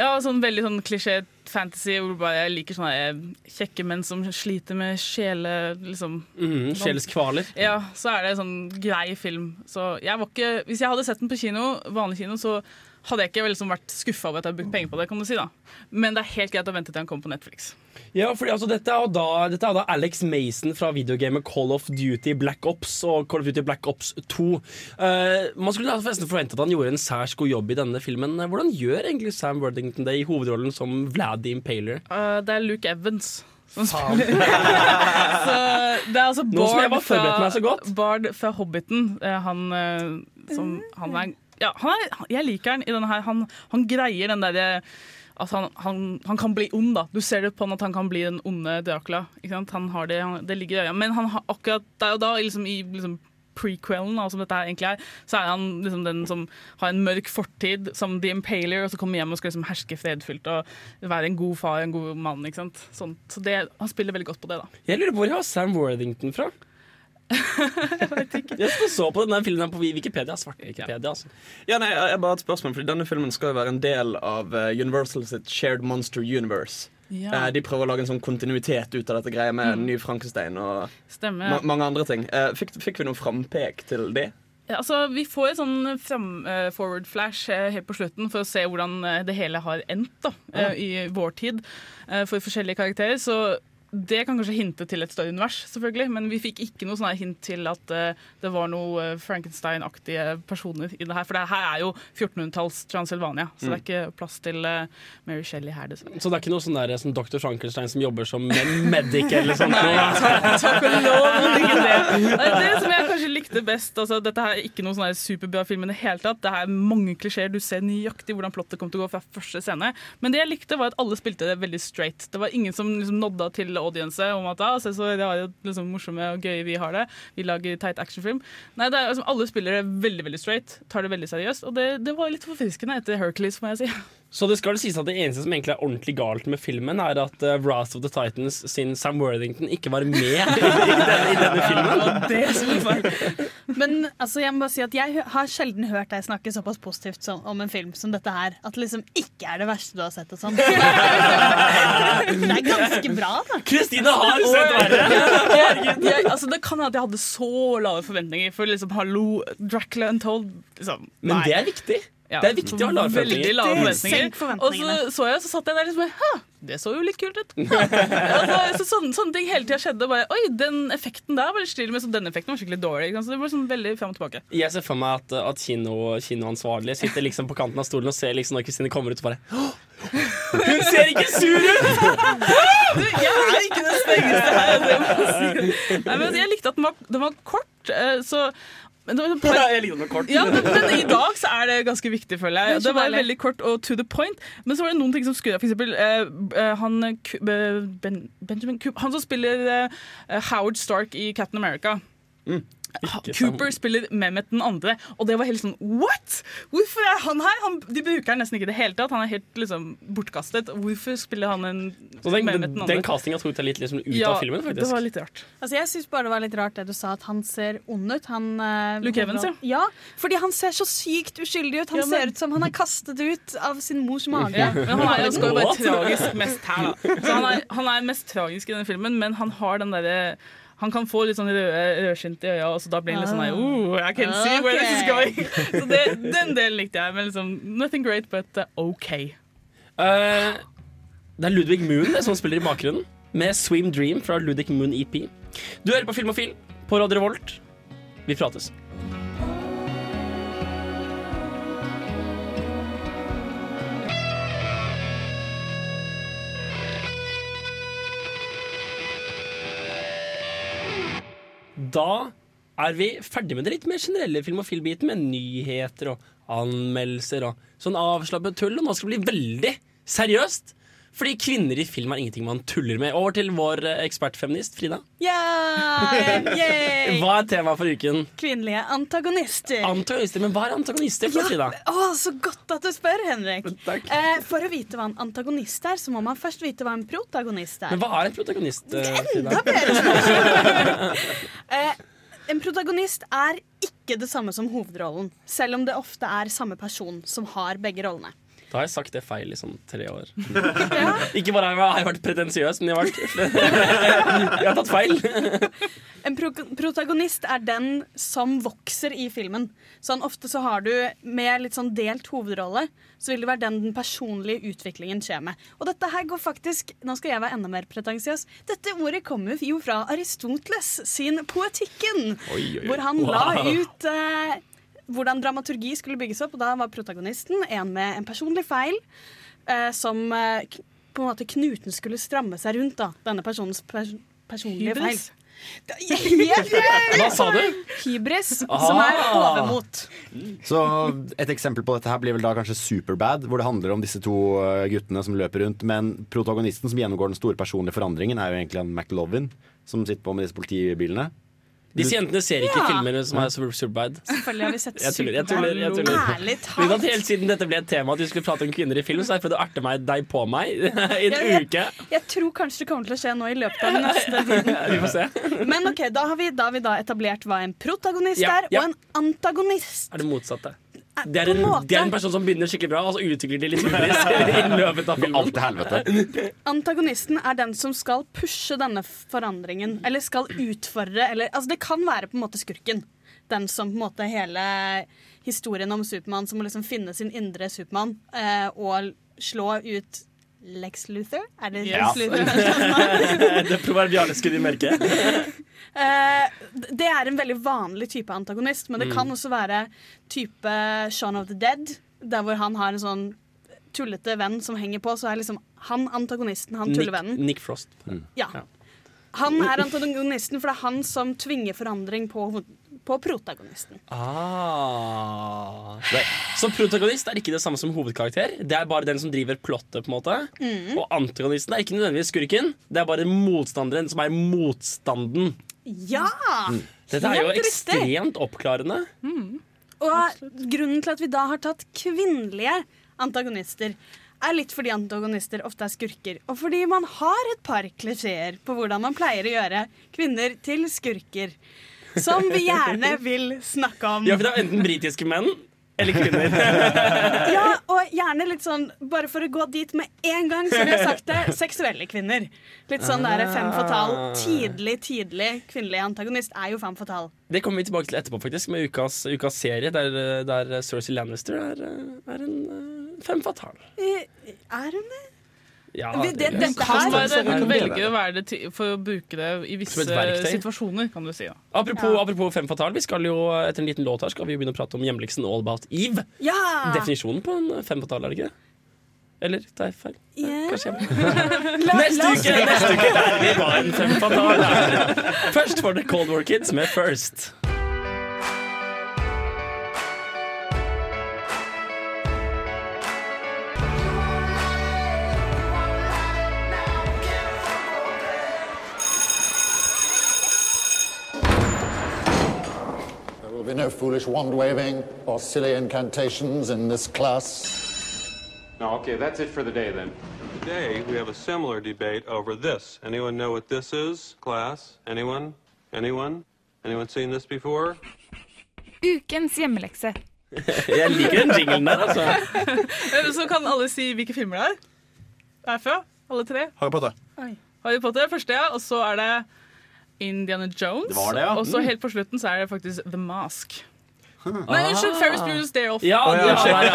Speaker 5: ja, sånn veldig sånn klisjé fantasy hvor bare jeg liker sånne eh, kjekke menn som sliter med sjele... Liksom,
Speaker 3: mm, sjeleskvaler.
Speaker 5: Ja, så er det en sånn grei film. Så jeg var ikke, hvis jeg hadde sett den på kino, vanlig kino, så hadde jeg ikke liksom vært skuffa over at jeg har brukt penger på det. kan du si da. Men det er helt greit å vente til han kommer på Netflix.
Speaker 3: Ja, fordi altså, dette, er da, dette er da Alex Mason fra videogamet Call of Duty Black Ops og Call of Duty Black Ops 2. Uh, man skulle nesten forvente at han gjorde en særs god jobb i denne filmen. Hvordan gjør egentlig Sam Worthington det i hovedrollen som Vlad the Impaler?
Speaker 5: Uh, det er Luke Evans. Som så det er altså Bard
Speaker 3: meg så
Speaker 5: fra, Bard fra Hobbiten. Eh, Han, eh, som, han er ja, er, jeg liker han i denne her. Han, han greier den derre at han, han, han kan bli ond, da. Du ser det på han at han kan bli den onde Dracula. Han har det, det ligger i øya. Men han har akkurat der og da liksom, i liksom, prequelen, da, som dette her egentlig er, så er han liksom den som har en mørk fortid som The Impaler, og så kommer hjem og skal liksom herske fredfylt og være en god far, en god mann. ikke sant? Sånn, så det, han spiller veldig godt på det, da.
Speaker 3: Jeg lurer på hvor jeg har Sam Worthington fra? Jeg veit ikke. Jeg så på denne filmen på Wikipedia. Svart Wikipedia, altså.
Speaker 4: Ja, nei, jeg bare et spørsmål, fordi Denne filmen skal jo være en del av eh, Universal sitt Shared Monster Universe.
Speaker 5: Ja.
Speaker 4: Eh, de prøver å lage en sånn kontinuitet ut av dette greia med
Speaker 5: Mm.
Speaker 4: ny Frankenstein og
Speaker 5: Stemmer.
Speaker 4: ma mange andre ting. Eh, fikk, fikk vi noen frampek til det?
Speaker 5: Ja, altså, vi får et sånn fram, uh, forward flash uh, helt på slutten for å se hvordan uh, det hele har endt da, ja. i vår tid for forskjellige karakterer. Så det kan kanskje hinte til et større univers, selvfølgelig, men vi fikk ikke noe sånn hint til at uh, det var noe eh, Frankenstein-aktige personer i det her. For det her er jo 1400-talls Transylvania, så det er
Speaker 3: Mm.
Speaker 5: ikke plass til uh, Mary Shelley her, dessverre.
Speaker 3: Så det er ikke noe sånn der, som Dr. Frankenstein som jobber som med- medic eller sånt?
Speaker 5: Nei, takk, takk og lov. Ikke det. Det det som jeg kanskje likte best. Altså, dette her er ikke noe sånn superbra film i det hele tatt. Det er mange klisjeer. Du ser nøyaktig hvordan plottet kommer til å gå fra første scene. Men det jeg likte, var at alle spilte det veldig straight. Det var ingen som liksom nodda til audience om at ah, se så det liksom, morsomme og gøye vi har det. Vi lager teit actionfilm. Nei, det er, liksom, alle spiller det veldig veldig straight. Tar det veldig seriøst. Og det, det var litt forfriskende etter Hercules, må jeg si.
Speaker 3: Så det skal sies at det eneste som egentlig er ordentlig galt med filmen, er at uh, Wrath of the Titans sin Sam Worthington ikke var med i, denne, i denne filmen.
Speaker 5: Det som er feil.
Speaker 7: Men altså, jeg må bare si at jeg har sjelden hørt deg snakke såpass positivt som, om en film som dette her. At det liksom ikke er det verste du har sett. og sånn. Det er ganske bra, da.
Speaker 3: Kristine har sett verre!
Speaker 5: altså, det kan hende at jeg hadde så lave forventninger for liksom, hallo, Dracula Untold. Liksom.
Speaker 3: Men det er viktig.
Speaker 5: Ja,
Speaker 3: Det er viktig å ha lave forventninger.
Speaker 5: Og så så jeg, så satt jeg der liksom Hæ, det så jo litt kult ut. altså, så sånne, sånne ting hele tida skjedde. Bare, Oi, den effekten der var litt stilig, men denne den effekten var skikkelig dårlig. Så det var sånn veldig frem og tilbake.
Speaker 3: Jeg ser for meg at, at kino, kinoansvarlige sitter liksom på kanten av stolen og ser liksom når Kristine kommer ut og bare «Åh, Hun ser ikke sur ut!
Speaker 5: Du, jeg er ikke den strengeste her. Jeg si. Nei, men jeg likte at den var, den var kort, eh, så men det var par-
Speaker 3: Ja, jeg liker kort.
Speaker 5: Ja, men, men i dag så er det ganske viktig, føler
Speaker 7: Det er
Speaker 5: jeg. Det var veldig kort og to the point. Men så var det noen ting som skurra. For eksempel eh, eh, han, ben, Benjamin Cooper, han som spiller eh, Howard Stark i Captain America. Ha- Cooper spiller Mehmet den andre, og det var helt sånn What?! Hvorfor er han her? Han, de bruker han nesten ikke i det hele tatt. Han er helt liksom bortkastet. Hvorfor spiller han en
Speaker 3: Så den,
Speaker 5: Mehmet
Speaker 3: den,
Speaker 5: andre?
Speaker 3: den castinga tok deg litt liksom ut
Speaker 5: Ja,
Speaker 3: av filmen, faktisk.
Speaker 5: Det var litt rart.
Speaker 7: Altså, jeg syns bare det var litt rart det du sa, at han ser ond ut. Han, eh,
Speaker 5: Luke Evans, ja.
Speaker 7: ja. Fordi han ser så sykt uskyldig ut. Han
Speaker 5: Ja, men-
Speaker 7: ser ut som han er kastet ut av sin mors mage.
Speaker 5: Ja, men han er, skal jo
Speaker 3: bare
Speaker 5: tragisk mest her, da. Så han, er, han er mest tragisk i denne filmen, men han har den derre han kan få litt sånn rødskint i øya, og så da blir han litt sånn der, oh, I can see where this is going. Så det, den delen likte jeg. Men liksom, nothing great, but uh, OK.
Speaker 3: Uh, det er Ludvig Moon som spiller i bakgrunnen, med Swim Dream fra Ludvig Moon EP. Du hører på Filmofil på Radio Revolt. Vi prates. Da er vi ferdig med det litt mer generelle filmofilbiten, med nyheter og anmeldelser og sånn avslappet tull. Og nå skal det bli veldig seriøst. Fordi kvinner i film er ingenting man tuller med. Over til vår eh, ekspertfeminist Frida.
Speaker 7: Ja! yeah.
Speaker 3: Hva er temaet for uken?
Speaker 7: Kvinnelige antagonister.
Speaker 3: Antagonister, Men hva er antagonister for Frida?
Speaker 7: Å, så godt at du spør, Henrik. Eh, for å vite hva en antagonist er, så må man først vite hva en protagonist er.
Speaker 3: Men hva er en protagonist, eh, Frida?
Speaker 7: Enda bedre! eh, en protagonist er ikke det samme som hovedrollen, selv om det ofte er samme person som har begge rollene.
Speaker 3: Da har jeg sagt det feil i sånn tre år. Ikke bare har jeg vært pretensiøs, men jeg har, vært, jeg har tatt feil.
Speaker 7: En pro protagonist er den som vokser i filmen. Sånn Ofte så har du med litt sånn delt hovedrolle, så vil det være den den personlige utviklingen skjer med. Og dette her går faktisk Nå skal jeg være enda mer pretensiøs. Dette ordet kommer jo fra Aristoteles sin Poetikken,
Speaker 15: Oi, oi, oi.
Speaker 7: hvor han la
Speaker 15: Wow.
Speaker 7: ut eh, hvordan dramaturgi skulle bygges opp. Og da var protagonisten en med en personlig feil eh, som eh, på en måte knuten skulle stramme seg rundt da, denne personens pers personlige
Speaker 5: Hybris?
Speaker 7: feil. Hybris?
Speaker 8: Hva sa du?
Speaker 7: Hybris,
Speaker 8: Ah.
Speaker 7: som er overmot.
Speaker 8: Så Et eksempel på dette her blir vel da kanskje Superbad, hvor det handler om disse to eh, guttene som løper rundt. Men protagonisten som gjennomgår den store personlige forandringen, er jo egentlig en McLovin, som sitter på med disse politibilene.
Speaker 3: Disse jentene ser ikke
Speaker 7: Ja.
Speaker 3: filmene som er super.
Speaker 7: Selvfølgelig har vi sett
Speaker 3: Jeg tuller. jeg tuller, jeg tuller.
Speaker 7: Ærlig talt.
Speaker 3: Helt siden dette ble et tema at vi skulle prate om kvinner i film, så er det fordi du erter meg deg på meg i en
Speaker 7: Jeg, jeg,
Speaker 3: uke.
Speaker 7: jeg tror kanskje det kommer til å skje nå i løpet av den neste tiden.
Speaker 3: Vi får se.
Speaker 7: Men ok, da har vi da, har vi da etablert hva en protagonist
Speaker 3: Ja,
Speaker 7: er,
Speaker 3: ja.
Speaker 7: og en antagonist.
Speaker 3: Er det motsatte? Det er,
Speaker 7: en
Speaker 3: det er en person som begynner skikkelig bra, og så utvikler de litt mer i løpet av filmen.
Speaker 8: Alt til helvete.
Speaker 7: Antagonisten er den som skal pushe denne forandringen, eller skal utfordre, eller Altså, det kan være på en måte skurken. Den som på en måte hele historien om Supermann som må liksom finne sin indre Supermann eh, og slå ut Lex Luthor? Er det
Speaker 3: Ja.
Speaker 7: Lex Luthor?
Speaker 3: det proverbialiske de merker.
Speaker 7: Eh, det er en veldig vanlig type antagonist, men det
Speaker 3: Mm.
Speaker 7: kan også være type Shaun of the Dead, der hvor han har en sånn tullete venn som henger på, så er liksom han antagonisten, han
Speaker 3: Nick,
Speaker 7: tullevennen.
Speaker 3: Nick Frost.
Speaker 7: Ja. Han er antagonisten, for det er han som tvinger forandring på, på protagonisten.
Speaker 3: Ah. Så protagonist er ikke det samme som hovedkarakter. Det er bare den som driver plottet. på en måte
Speaker 7: Mm.
Speaker 3: Og antagonisten er ikke nødvendigvis skurken. Det er bare motstanderen som er motstanden.
Speaker 7: Ja!
Speaker 3: Dette er jo ekstremt oppklarende.
Speaker 7: Og grunnen til at vi da har tatt kvinnelige antagonister, er litt fordi antagonister ofte er skurker, og fordi man har et par klisjeer på hvordan man pleier å gjøre kvinner til skurker. Som vi gjerne vil snakke om.
Speaker 3: Ja, for det er enten britiske menn eller kvinner.
Speaker 7: Ja, og gjerne litt sånn, bare for å gå dit med en gang, som vi har sagt det, seksuelle kvinner. Litt sånn der fem fatal. Tidlig, tidlig kvinnelig antagonist er jo fem fatal.
Speaker 3: Det kommer vi tilbake til etterpå, faktisk, med ukas, ukas serie, der, der Cersei Lannister er, er en fem fatal.
Speaker 7: Eh, Er hun det?
Speaker 3: Ja,
Speaker 7: Vi- det-
Speaker 3: det-
Speaker 7: dette
Speaker 5: Kan
Speaker 7: her-
Speaker 5: være, hun
Speaker 3: er
Speaker 5: velger å være det til, for å bruke det i visse situasjoner, kan du si. Ja.
Speaker 3: Apropos, apropos Fem fatal, vi skal jo etter en liten låt her skal vi begynne å prate om hjemmeleksen All About Eve.
Speaker 7: Ja!
Speaker 3: Definisjonen på en fem fatal, er det ikke det? Eller tar jeg feil?
Speaker 7: Yeah.
Speaker 3: Kanskje Neste uke, neste uke der vi var en fem fatal. der. Først får det Cold War Kids med First.
Speaker 16: Be no foolish wand waving or silly incantations in this class.
Speaker 17: No, okay, that's it for the day then.
Speaker 18: Today, we have a similar debate over this. Anyone know what this is, class? Anyone? Anyone? Anyone seen this before?
Speaker 19: Ukens hjemmelekse.
Speaker 3: Jeg liker den jinglen der, altså.
Speaker 5: Så kan alle si hvilke filmer det er. Det er fra. Alle tre.
Speaker 4: Harry Potter.
Speaker 5: Harry Potter første, ja. Og så er det Indiana Jones.
Speaker 4: Det var det, ja.
Speaker 5: Og så
Speaker 4: Mm.
Speaker 5: helt på slutten så er det faktisk The Mask. Nei, unnskyld. Ferris Bueller's Day Off.
Speaker 3: Ja, ja, ja.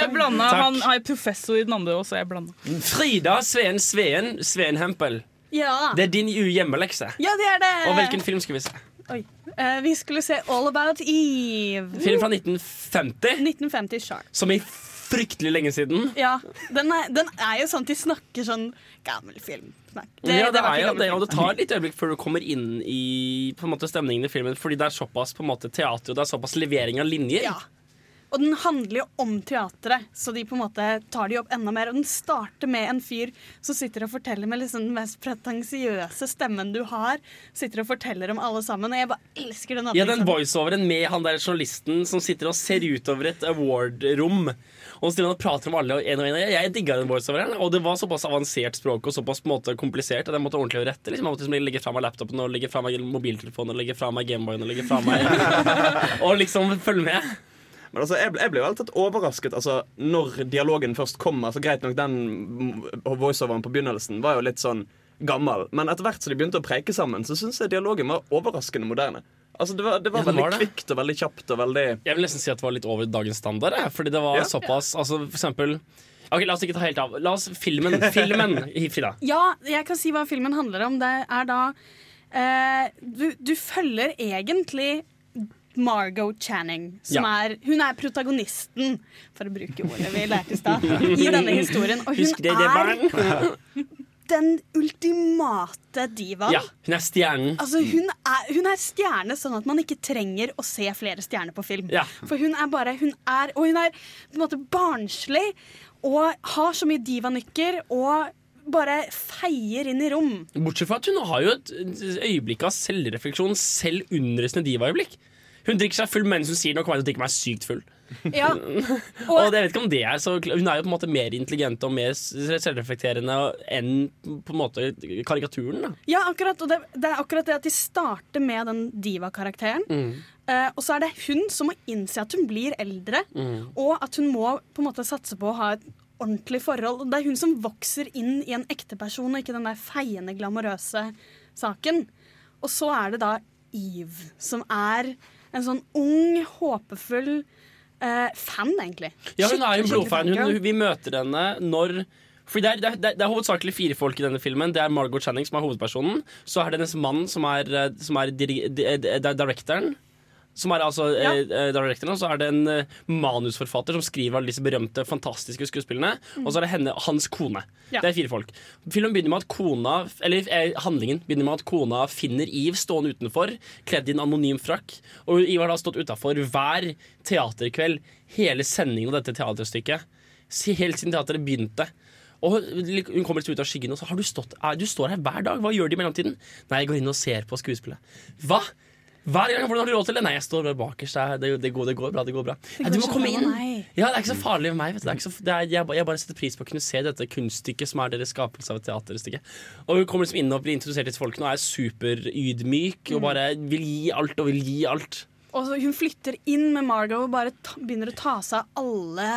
Speaker 5: Jeg blanda. Han er professor i den andre også, jeg blanda.
Speaker 3: Frida Sveen Sveen Sveen Hempel.
Speaker 7: Ja.
Speaker 3: Det er din hjemmelekse.
Speaker 7: ja, det er det.
Speaker 3: Og hvilken film skal vi se?
Speaker 7: Oi. Eh, vi skulle se All About Eve.
Speaker 3: Film fra 1950,
Speaker 7: 1950 sharp.
Speaker 3: som i fryktelig lenge siden.
Speaker 7: Ja, den er, den er jo sånn at de snakker sånn gammel film. Det,
Speaker 3: ja, det
Speaker 7: det
Speaker 3: er jo det, og det tar litt øyeblikk før du kommer inn i måte, stemningen i filmen, fordi det er såpass på en måte, teater og det er såpass levering av linjer.
Speaker 7: Og den handler jo om teatret, så de på en måte tar de opp enda mer. Og den starter med en fyr som sitter og forteller med liksom den mest pretensiøse stemmen du har. Sitter og forteller om alle sammen. Og jeg bare elsker den.
Speaker 3: Ja, den voiceoveren med han der journalisten som sitter og ser utover et award-rom. Og så prater om alle en og en. Jeg digga den voiceoveren. Og det var såpass avansert språk og såpass måte komplisert at jeg måtte ordentlig rette. Liksom. Jeg måtte liksom legge fra meg laptopen og legge fra meg mobiltelefonen og legge fra meg Gameboyen og legge fra meg Og liksom følge med.
Speaker 4: Men altså, jeg ble, jeg ble jo alltid overrasket altså, når dialogen først kommer. Altså, greit nok den voiceoveren på begynnelsen var jo litt sånn gammel. Men etter hvert som de begynte å preike sammen, så syns jeg dialogen var overraskende moderne. Altså, det var, det var
Speaker 3: Ja,
Speaker 4: veldig
Speaker 3: var det.
Speaker 4: kvikt og veldig kjapt og veldig
Speaker 3: Jeg vil nesten si at det var litt over dagens standard. Fordi det var
Speaker 4: Ja.
Speaker 3: såpass altså, For eksempel Ok, La oss ikke ta helt av. La oss Filmen. Filmen, Frida.
Speaker 7: Ja, jeg kan si hva filmen handler om. Det er da eh, du, du følger egentlig Margot Channing, som
Speaker 3: Ja.
Speaker 7: er Hun er protagonisten, for å bruke ordet vi lærte i stad, i denne historien. Og hun
Speaker 3: Husk det, det barn.
Speaker 7: den ultimate divaen.
Speaker 3: Ja, hun er stjernen.
Speaker 7: Altså, hun, er, hun er stjerne, sånn at man ikke trenger å se flere stjerner på film.
Speaker 3: Ja.
Speaker 7: For hun er bare hun er, Og hun er på en måte barnslig og har så mye divanykker og bare feier inn i rom.
Speaker 3: Bortsett fra at hun har jo et øyeblikk av selvrefleksjon selv under sine divaøyeblikk. Hun drikker seg full mens hun sier 'nå kommer jeg til å drikke meg sykt full'.
Speaker 7: Ja.
Speaker 3: Og jeg vet ikke om det er så Hun er jo på en måte mer intelligent og mer selvreflekterende enn på en måte karikaturen. da
Speaker 7: Ja, akkurat. Og det, det er akkurat det at de starter med den diva-karakteren.
Speaker 3: Mm.
Speaker 7: Uh, og så er det hun som må innse at hun blir eldre,
Speaker 3: Mm.
Speaker 7: og at hun må på en måte satse på å ha et ordentlig forhold. Det er hun som vokser inn i en ekte person, og ikke den der feiende, glamorøse saken. Og så er det da Eve, som er en sånn ung, håpefull eh, fan, egentlig.
Speaker 3: Ja, hun er jo en blodfan. Hun, vi møter henne når fordi det er, det, er, det er hovedsakelig fire folk i denne filmen. Det er Margot Channing som er hovedpersonen. Så er det hennes mann som er, eh, som er di, di, di, directoren. Som er altså
Speaker 7: Ja.
Speaker 3: eh, directoren, så er det en eh, manusforfatter som skriver alle disse berømte, fantastiske skuespillene. Og så er det henne, hans kone.
Speaker 7: Ja.
Speaker 3: Det er fire folk. Filmen begynner med at kona Eller eh, handlingen begynner med at kona finner Eve stående utenfor, kledd i en anonym frakk. Og Eve har da stått utafor hver teaterkveld hele sendingen av dette teaterstykket. Helt siden teateret begynte. Og hun kommer litt ut av skyggen og så har du stått Du står her hver dag. Hva gjør du i mellomtiden? Nei, jeg går inn og ser på skuespillet. Hva? Hver gang, Hvordan har du råd til det? Nei, jeg står bare bakerst. Det, det, det, går, det går bra. det går bra ja, Du må komme inn. Ja, Det er ikke så farlig med meg. Vet du. Det er er, jeg, jeg bare setter pris på å kunne se dette kunststykket som er deres skapelse av et teaterstykke. Og hun kommer liksom inn og blir introdusert til folkene og er superydmyk og
Speaker 7: Mm.
Speaker 3: bare vil gi alt og vil gi alt.
Speaker 7: Og så hun flytter inn med Margot og bare ta, begynner å ta seg av alle,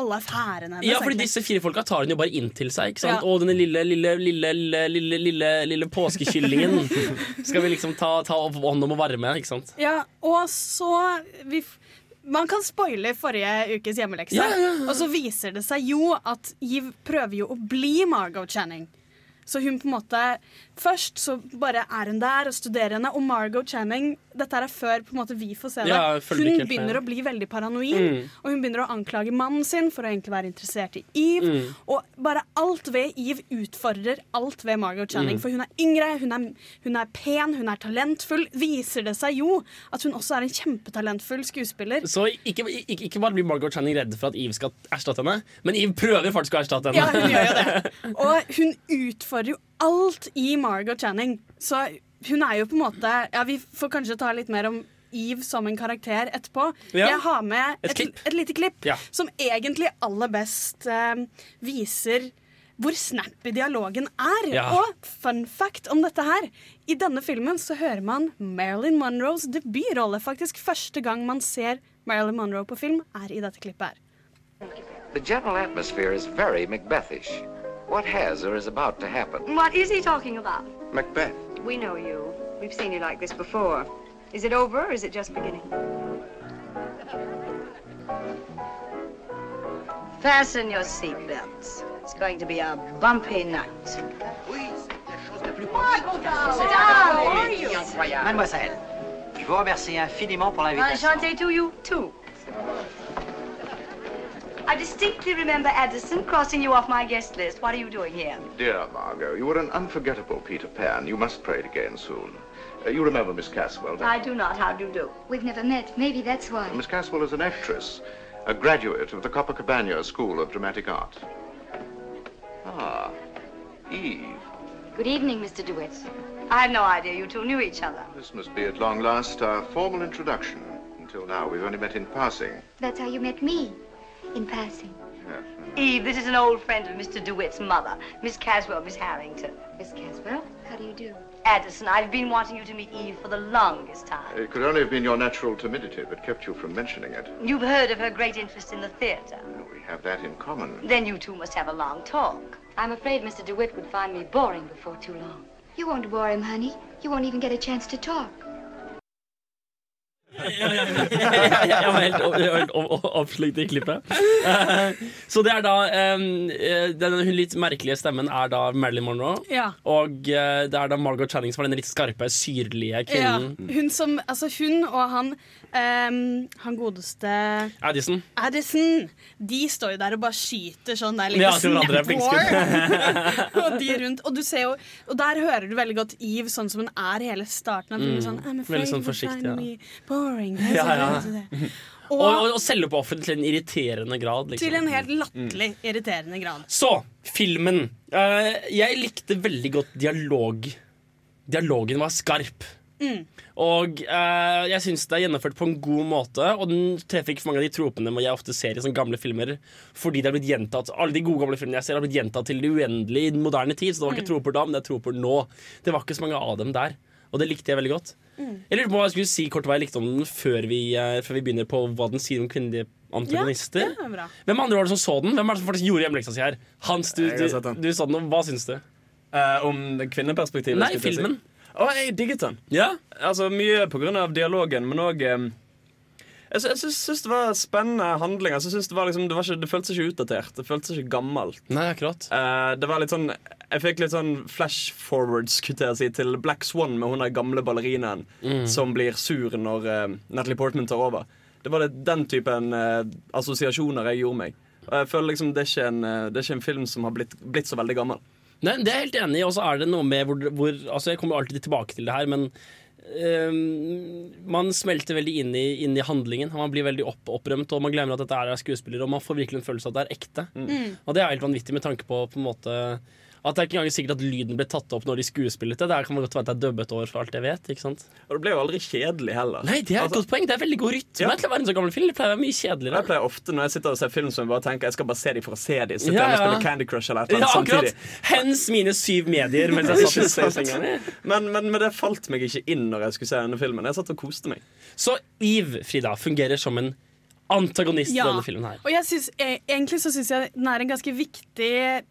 Speaker 7: alle affærene hennes.
Speaker 3: Ja, fordi disse fire folka tar hun jo bare inn til seg. Ikke sant?
Speaker 7: Ja.
Speaker 3: Og denne lille, lille, lille, lille, lille, lille, påskekyllingen skal vi liksom ta, ta hånd om og varme. Ikke sant?
Speaker 7: Ja, og så vi, Man kan spoile forrige ukes hjemmelekse.
Speaker 3: Ja, ja.
Speaker 7: Og så viser det seg jo at Giv prøver jo å bli Margot Channing. Så hun på en måte Først så bare er hun der og studerer henne, og Margot Channing Dette er før på en måte vi får se det.
Speaker 3: Ja,
Speaker 7: hun begynner å bli veldig paranoid,
Speaker 3: Mm.
Speaker 7: og hun begynner å anklage mannen sin for å egentlig være interessert i Eve.
Speaker 3: Mm.
Speaker 7: Og bare alt ved Eve utfordrer alt ved Margot Channing.
Speaker 3: Mm.
Speaker 7: For hun er yngre, hun er, hun er pen, hun er talentfull. Viser det seg jo at hun også er en kjempetalentfull skuespiller.
Speaker 3: Så ikke, ikke, ikke bare blir Margot Channing redd for at Eve skal erstatte henne, men Eve prøver faktisk å erstatte henne.
Speaker 7: Ja, hun gjør jo det. Og hun utfordrer jo alt i Margot Channing. Så hun er jo på en måte Ja, vi får kanskje ta litt mer om Eve som en karakter etterpå.
Speaker 3: Ja.
Speaker 7: Jeg har med
Speaker 3: Et
Speaker 7: et,
Speaker 3: klipp.
Speaker 7: et lite klipp
Speaker 3: Ja.
Speaker 7: som egentlig aller best eh, viser hvor snappy dialogen er.
Speaker 3: Ja.
Speaker 7: Og fun fact om dette her. I denne filmen så hører man Marilyn Monroes debutrolle. Faktisk første gang man ser Marilyn Monroe på film, er i dette klippet her.
Speaker 15: The general atmosphere is very Macbethish. What has or is about to happen?
Speaker 20: What is he talking about?
Speaker 15: Macbeth.
Speaker 20: We know you. We've seen you like this before. Is it over or is it just beginning? Fasten your seatbelts. It's going to be a bumpy night. Oui, c'est la chose la plus possible. Sit down.
Speaker 21: Mademoiselle, je vous remercie infiniment pour l'invitation.
Speaker 20: Enchanté to you too. I distinctly remember Addison crossing you off my guest list. What are you doing here?
Speaker 15: Dear Margot, you were an unforgettable Peter Pan. You must play it again soon. Uh, you remember Miss Caswell, don't
Speaker 20: I do not. How do you do?
Speaker 10: We've never met. Maybe that's why.
Speaker 15: Miss Caswell is an actress, a graduate of the Copacabana School of Dramatic Art. Ah, Eve.
Speaker 10: Good evening, Mr. DeWitt.
Speaker 20: I had no idea you two knew each other.
Speaker 15: This must be at long last our formal introduction. Until now, we've only met in passing.
Speaker 10: That's how you met me, in passing.
Speaker 15: Yes.
Speaker 20: Eve, this is an old friend of Mr. DeWitt's mother, Miss Caswell, Miss Harrington.
Speaker 10: Miss Caswell, how do you do?
Speaker 20: Addison, I've been wanting you to meet Eve for the longest time.
Speaker 15: It could only have been your natural timidity that kept you from mentioning it.
Speaker 20: You've heard of her great interest in the theater.
Speaker 15: We have that in common.
Speaker 20: Then you two must have a long talk.
Speaker 10: I'm afraid Mr. DeWitt would find me boring before too long. You won't bore him, honey. You won't even get a chance to talk.
Speaker 3: Jeg var helt, helt opp- opp- oppslukt i klippet. Eh, Så det er da um, Den litt merkelige stemmen er da Marilyn Monroe.
Speaker 7: Ja.
Speaker 3: Og eh, det er da Margot Channing som er den litt skarpe, syrlige
Speaker 7: Ja,
Speaker 3: kvinnen.
Speaker 7: hun som Altså, hun og han ehm, Han godeste
Speaker 3: Addison.
Speaker 7: Addison, de står jo der og bare skyter sånn der er
Speaker 3: Ja,
Speaker 7: og de rundt. Og du ser jo Og der hører du veldig godt Eve sånn som hun er i hele starten av.
Speaker 3: Mm.
Speaker 7: Sånn, I'm afraid
Speaker 3: Veldig sånn forsiktig, ja.
Speaker 7: boring.
Speaker 3: Ja, ja.
Speaker 7: Og,
Speaker 3: Og, og, selvoppofret til en irriterende grad. Liksom.
Speaker 7: til en helt latterlig irriterende grad.
Speaker 3: Så, filmen. Uh, jeg likte veldig godt dialog. Dialogen var skarp.
Speaker 7: Mm.
Speaker 3: Og eh, jeg syns det er gjennomført på en god måte. Og den treffer ikke for mange av de tropene jeg ofte ser i sånne gamle filmer. Fordi det er blitt gjentatt Alle de gode gamle filmene jeg ser, har blitt gjentatt til det uendelige i den moderne tid. Så det var ikke
Speaker 7: Mm.
Speaker 3: troper da, men det er troper nå. Det var ikke så mange av dem der. Og det likte jeg veldig godt.
Speaker 7: Mm.
Speaker 3: Jeg lurer på hva jeg skulle si kort hva jeg likte om den før vi, eh, før vi begynner på hva den sier om kvinnelige antagonister.
Speaker 7: Ja.
Speaker 3: Hvem andre var det som så den? Hvem er det som faktisk gjorde hjemmeleksa si her? Hans, du, du, du så den, og hva syns du?
Speaker 4: Uh, om kvinneperspektivet?
Speaker 3: Nei,
Speaker 4: filmen. si. Å, jeg digget den. Altså, mye av dialogen, men òg Jeg, sy- jeg syns, det var spennende handling. Altså, jeg det, var liksom, det, var ikke, det føltes ikke utdatert. Det føltes ikke gammelt.
Speaker 3: Nei, akkurat
Speaker 4: Eh, det var litt sånn Jeg fikk litt sånn flash forwards skulle jeg si, til Black Swan med hun der gamle ballerinaen
Speaker 3: Mm.
Speaker 4: som blir sur når eh, Natalie Portman tar over. Det var litt den typen eh, assosiasjoner jeg gjorde meg. Og jeg føler liksom det er ikke en, eh, det er ikke en film som har blitt, blitt så veldig gammel.
Speaker 3: Nei, Det er jeg helt enig i. Og så er det noe med hvor, hvor Altså, jeg kommer alltid tilbake til det her, men Um, man smelter veldig inn i, inn i handlingen. Man blir veldig opp, opprømt, og man glemmer at dette er skuespillere, og man får virkelig en følelse av at det er ekte.
Speaker 7: Mm.
Speaker 3: Og det er helt vanvittig med tanke på, på en måte at det er ikke engang sikkert at lyden ble tatt opp når de skuespilte. Det her kan man godt være at det er dubbet over for alt jeg vet. ikke sant?
Speaker 4: Og det ble jo aldri kjedelig heller.
Speaker 3: Nei, det er et
Speaker 4: Altså-
Speaker 3: godt poeng. Det er veldig god rytme
Speaker 4: Ja.
Speaker 3: til å være en så gammel film. Det pleier å være mye kjedeligere.
Speaker 4: Jeg pleier ofte når jeg sitter og ser film som jeg bare tenker jeg skal bare se dem for å se dem. Sitter
Speaker 3: Ja,
Speaker 4: jeg og
Speaker 3: ja.
Speaker 4: spiller Candy Crush eller et eller
Speaker 3: Ja,
Speaker 4: annet samtidig.
Speaker 3: Hens mine syv medier mens jeg satt i senga.
Speaker 4: Men, men, men det falt meg ikke inn når jeg skulle se denne filmen. Jeg satt og koste meg.
Speaker 3: Så Eve, Frida, fungerer som en antagonist i denne filmen her.
Speaker 7: Og jeg synes, eh, egentlig så syns jeg den er en ganske viktig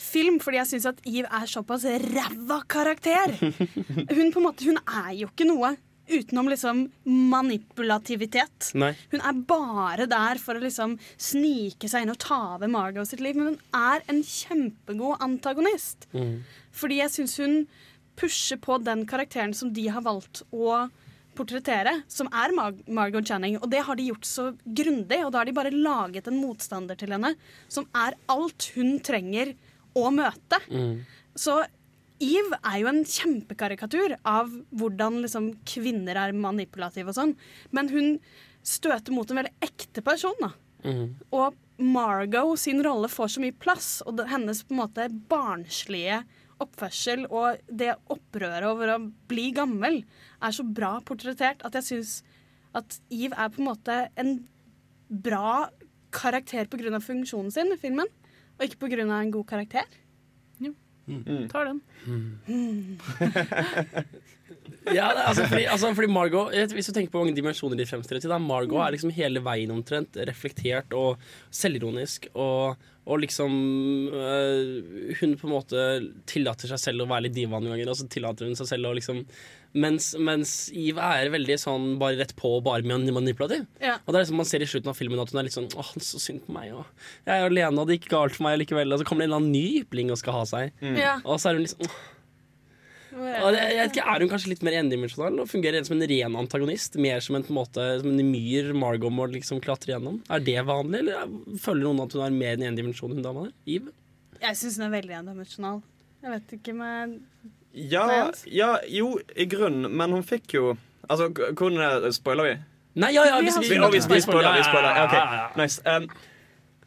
Speaker 7: film, fordi jeg syns at Eve er såpass ræva karakter. Hun på en måte, hun er jo ikke noe utenom liksom manipulativitet.
Speaker 3: Nei.
Speaker 7: Hun er bare der for å liksom snike seg inn og ta over Margot sitt liv, men hun er en kjempegod antagonist. Fordi jeg syns hun pusher på den karakteren som de har valgt å portrettere, som er Mar Margot Channing. Og det har de gjort så grundig, og da har de bare laget en motstander til henne som er alt hun trenger å møte. Så Eve er jo en kjempekarikatur av hvordan liksom, kvinner er manipulative og sånn. Men hun støter mot en veldig ekte person. da. Og Margot sin rolle får så mye plass, og hennes på en måte barnslige oppførsel og det opprøret over å bli gammel er så bra portrettert at jeg syns at Eve er på en måte en bra karakter pga. funksjonen sin i filmen, og ikke pga. en god karakter.
Speaker 5: Jo, Tar den.
Speaker 3: Ja, det, altså, fordi, altså, fordi Margot vet- Hvis du tenker på hvor mange dimensjoner de fremstiller til, da, Margot er liksom hele veien omtrent reflektert og selvironisk. Og, og liksom øh, Hun på en måte tillater seg selv å være litt diva noen ganger. Og så tillater hun seg selv å liksom mens, mens Eve er veldig sånn bare rett på og bare man- manipulativ.
Speaker 7: Ja.
Speaker 3: Og det er liksom Man ser i slutten av filmen at hun er litt sånn Åh, så synd på meg. Og jeg er alene, og det gikk galt for meg likevel. Og så kommer det en eller annen ny ypling og skal ha seg.
Speaker 7: Ja.
Speaker 3: Og så er hun liksom åh. Og det, ikke, Er hun kanskje litt mer endimensjonal og fungerer som en ren antagonist? Mer som en, på en måte Som en myr Margot må liksom klatre gjennom? Er det vanlig, eller føler noen at hun er mer enn én dimensjon? hun dama der? Eve?
Speaker 7: Jeg syns hun er veldig endimensjonal. Jeg vet ikke, men
Speaker 4: Ja, ja, jo, i grunnen, men hun fikk jo Altså, hvordan er? Spoiler vi?
Speaker 3: Nei, ja, ja,
Speaker 7: Vi
Speaker 3: vi,
Speaker 4: Vi, vi, vi spoiler, vi spoiler. Ok, nice. Um,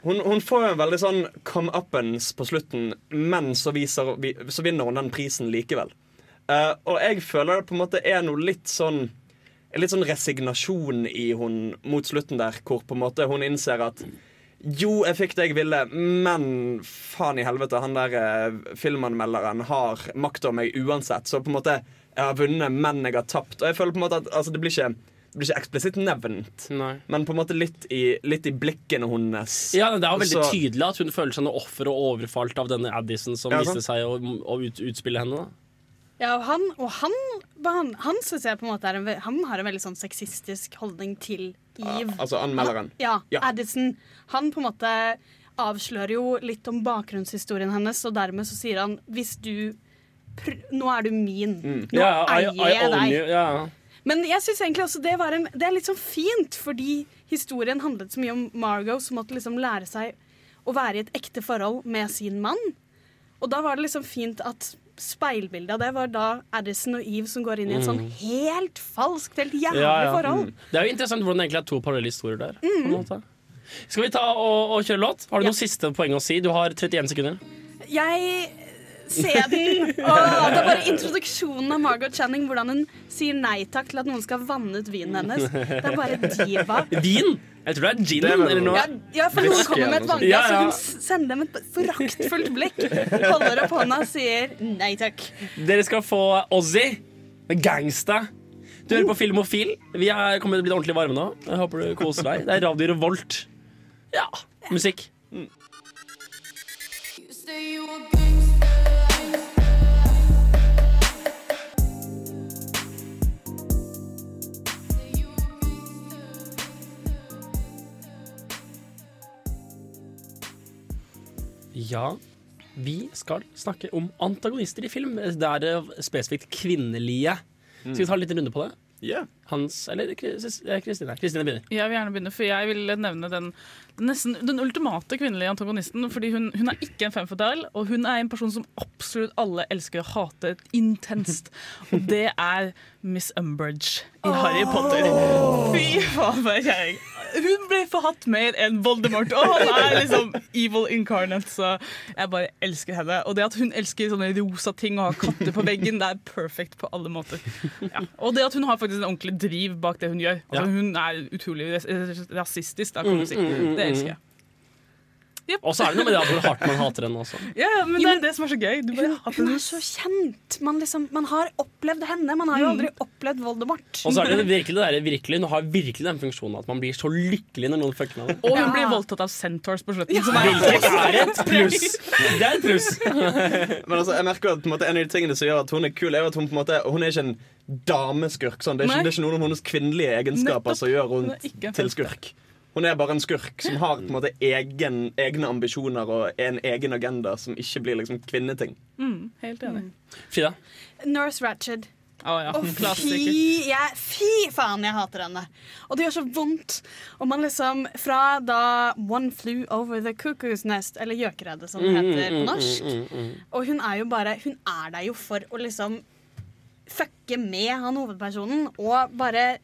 Speaker 4: hun, hun får en veldig sånn come uppens på slutten, men så, viser, så vinner hun den prisen likevel. Uh, og jeg føler det på en måte er noe litt sånn Litt sånn resignasjon i hun mot slutten der, hvor på en måte hun innser at jo, jeg fikk det jeg ville, men faen i helvete, han der eh, filmanmelderen har makt over meg uansett. Så på en måte, jeg har vunnet, men jeg har tapt. Og jeg føler på en måte at altså, det blir ikke det blir ikke eksplisitt nevnt,
Speaker 3: Nei.
Speaker 4: men på en måte litt i, litt i blikkene hennes.
Speaker 3: Ja, Det er jo veldig
Speaker 4: Så-
Speaker 3: tydelig at hun føler seg noe offer og overfalt av denne Addison som
Speaker 4: Ja,
Speaker 3: viste seg å, å ut, utspille henne. da
Speaker 7: Ja, og han, og han, han, han synes jeg på en måte er en, Han har en veldig sånn sexistisk holdning til Eve.
Speaker 4: Altså anmelderen.
Speaker 7: Ja,
Speaker 4: Ja.
Speaker 7: Addison. Han på en måte avslører jo litt om bakgrunnshistorien hennes, og dermed så sier han hvis du pr Nå er du min. Nå
Speaker 3: yeah,
Speaker 7: eier
Speaker 3: I
Speaker 7: jeg deg.
Speaker 3: you. yeah.
Speaker 7: Men jeg synes egentlig også det, var en, det er litt sånn fint, fordi historien handlet så mye om Margot som måtte liksom lære seg å være i et ekte forhold med sin mann. Og da var det liksom fint at speilbildet av det var da Addison og Eve som går inn i et sånn
Speaker 3: Mm.
Speaker 7: helt falskt, helt jævlig
Speaker 3: Ja, ja.
Speaker 7: forhold.
Speaker 3: Mm. Det er jo interessant hvordan det egentlig er to parallelle historier der.
Speaker 7: Mm.
Speaker 3: Skal vi ta og, og kjøre låt? Har du noen siste poeng å si? Du har 31 sekunder.
Speaker 7: Jeg ser den, og det er bare introduksjonen av Margot Channing, hvordan hun sier nei takk til at noen skal vanne ut vinen hennes. Det er bare diva.
Speaker 3: Vin? Jeg tror det er gin.
Speaker 4: Det er
Speaker 3: eller noe.
Speaker 7: Ja, ja, for noen kommer med et vannglass,
Speaker 3: Ja, ja.
Speaker 7: og hun sender dem et foraktfullt blikk. Holder opp hånda og sier nei takk.
Speaker 3: Dere skal få Ozzy med Gangsta. Du hører på Filmofil. Vi er kommet til å bli ordentlig varme nå. Jeg håper du koser deg. Det er Radio Revolt. Ja, musikk. Ja, vi skal snakke om antagonister i film. Det er eh, spesifikt kvinnelige. Skal vi ta en liten runde på det?
Speaker 4: Yeah.
Speaker 3: Hans eller eh, Kristine? Kristine begynner.
Speaker 5: Jeg vil gjerne begynne, for jeg vil nevne den, den, nesten, den ultimate kvinnelige antagonisten. Fordi hun, hun er ikke en femme og hun er en person som absolutt alle elsker å hate intenst. Og det er Miss Umbridge i Harry Potter. Fy faen, for en kjerring. Hun ble forhatt mer enn Voldemort, og han er liksom evil incarnate, så jeg bare elsker henne. Og det at hun elsker sånne rosa ting og har katter på veggen, det er perfekt på alle måter. Ja. Og det at hun har faktisk en ordentlig driv bak det hun gjør. Altså. Hun er utrolig rasistisk, da, kan du si.
Speaker 3: Mm, mm, mm,
Speaker 5: Det elsker jeg.
Speaker 3: Og så er det noe med det hvor hardt man hater henne også.
Speaker 5: Ja, men det er det som er så gøy. Du bare
Speaker 7: Hun,
Speaker 5: hater
Speaker 7: hun er så kjent. Man, liksom, man har opplevd henne. Man har jo aldri opplevd Voldemort.
Speaker 3: Og så er det virkelig det der, virkelig, Hun har virkelig den funksjonen at man blir så lykkelig når noen fucker med det.
Speaker 5: Og hun
Speaker 7: Ja.
Speaker 5: blir voldtatt av centaurs på slutten. Ja.
Speaker 3: Hvilket er et pluss! Det er et pluss.
Speaker 4: Men altså, jeg merker at på en, måte, en av de tingene som gjør at hun er kul, er at hun på en måte Hun er ikke en dameskurk. Sånn. Det, er ikke, det er ikke noen av hennes kvinnelige egenskaper
Speaker 5: Nettopp.
Speaker 4: som gjør
Speaker 5: en
Speaker 4: til skurk. Hun er bare en skurk som har på en måte egen, egne ambisjoner og en egen agenda som ikke blir liksom kvinneting.
Speaker 5: Mm, helt enig.
Speaker 3: Frida?
Speaker 7: Nurse Ratched.
Speaker 5: Å ja,
Speaker 7: Å, fy, ja, fy faen, jeg hater henne. Og det gjør så vondt. Og man liksom Fra da One Flew Over The Cuckoo's Nest, eller Gjøkeredet som det heter på norsk. Og hun er jo bare Hun er der jo for å liksom fucke med han hovedpersonen, og bare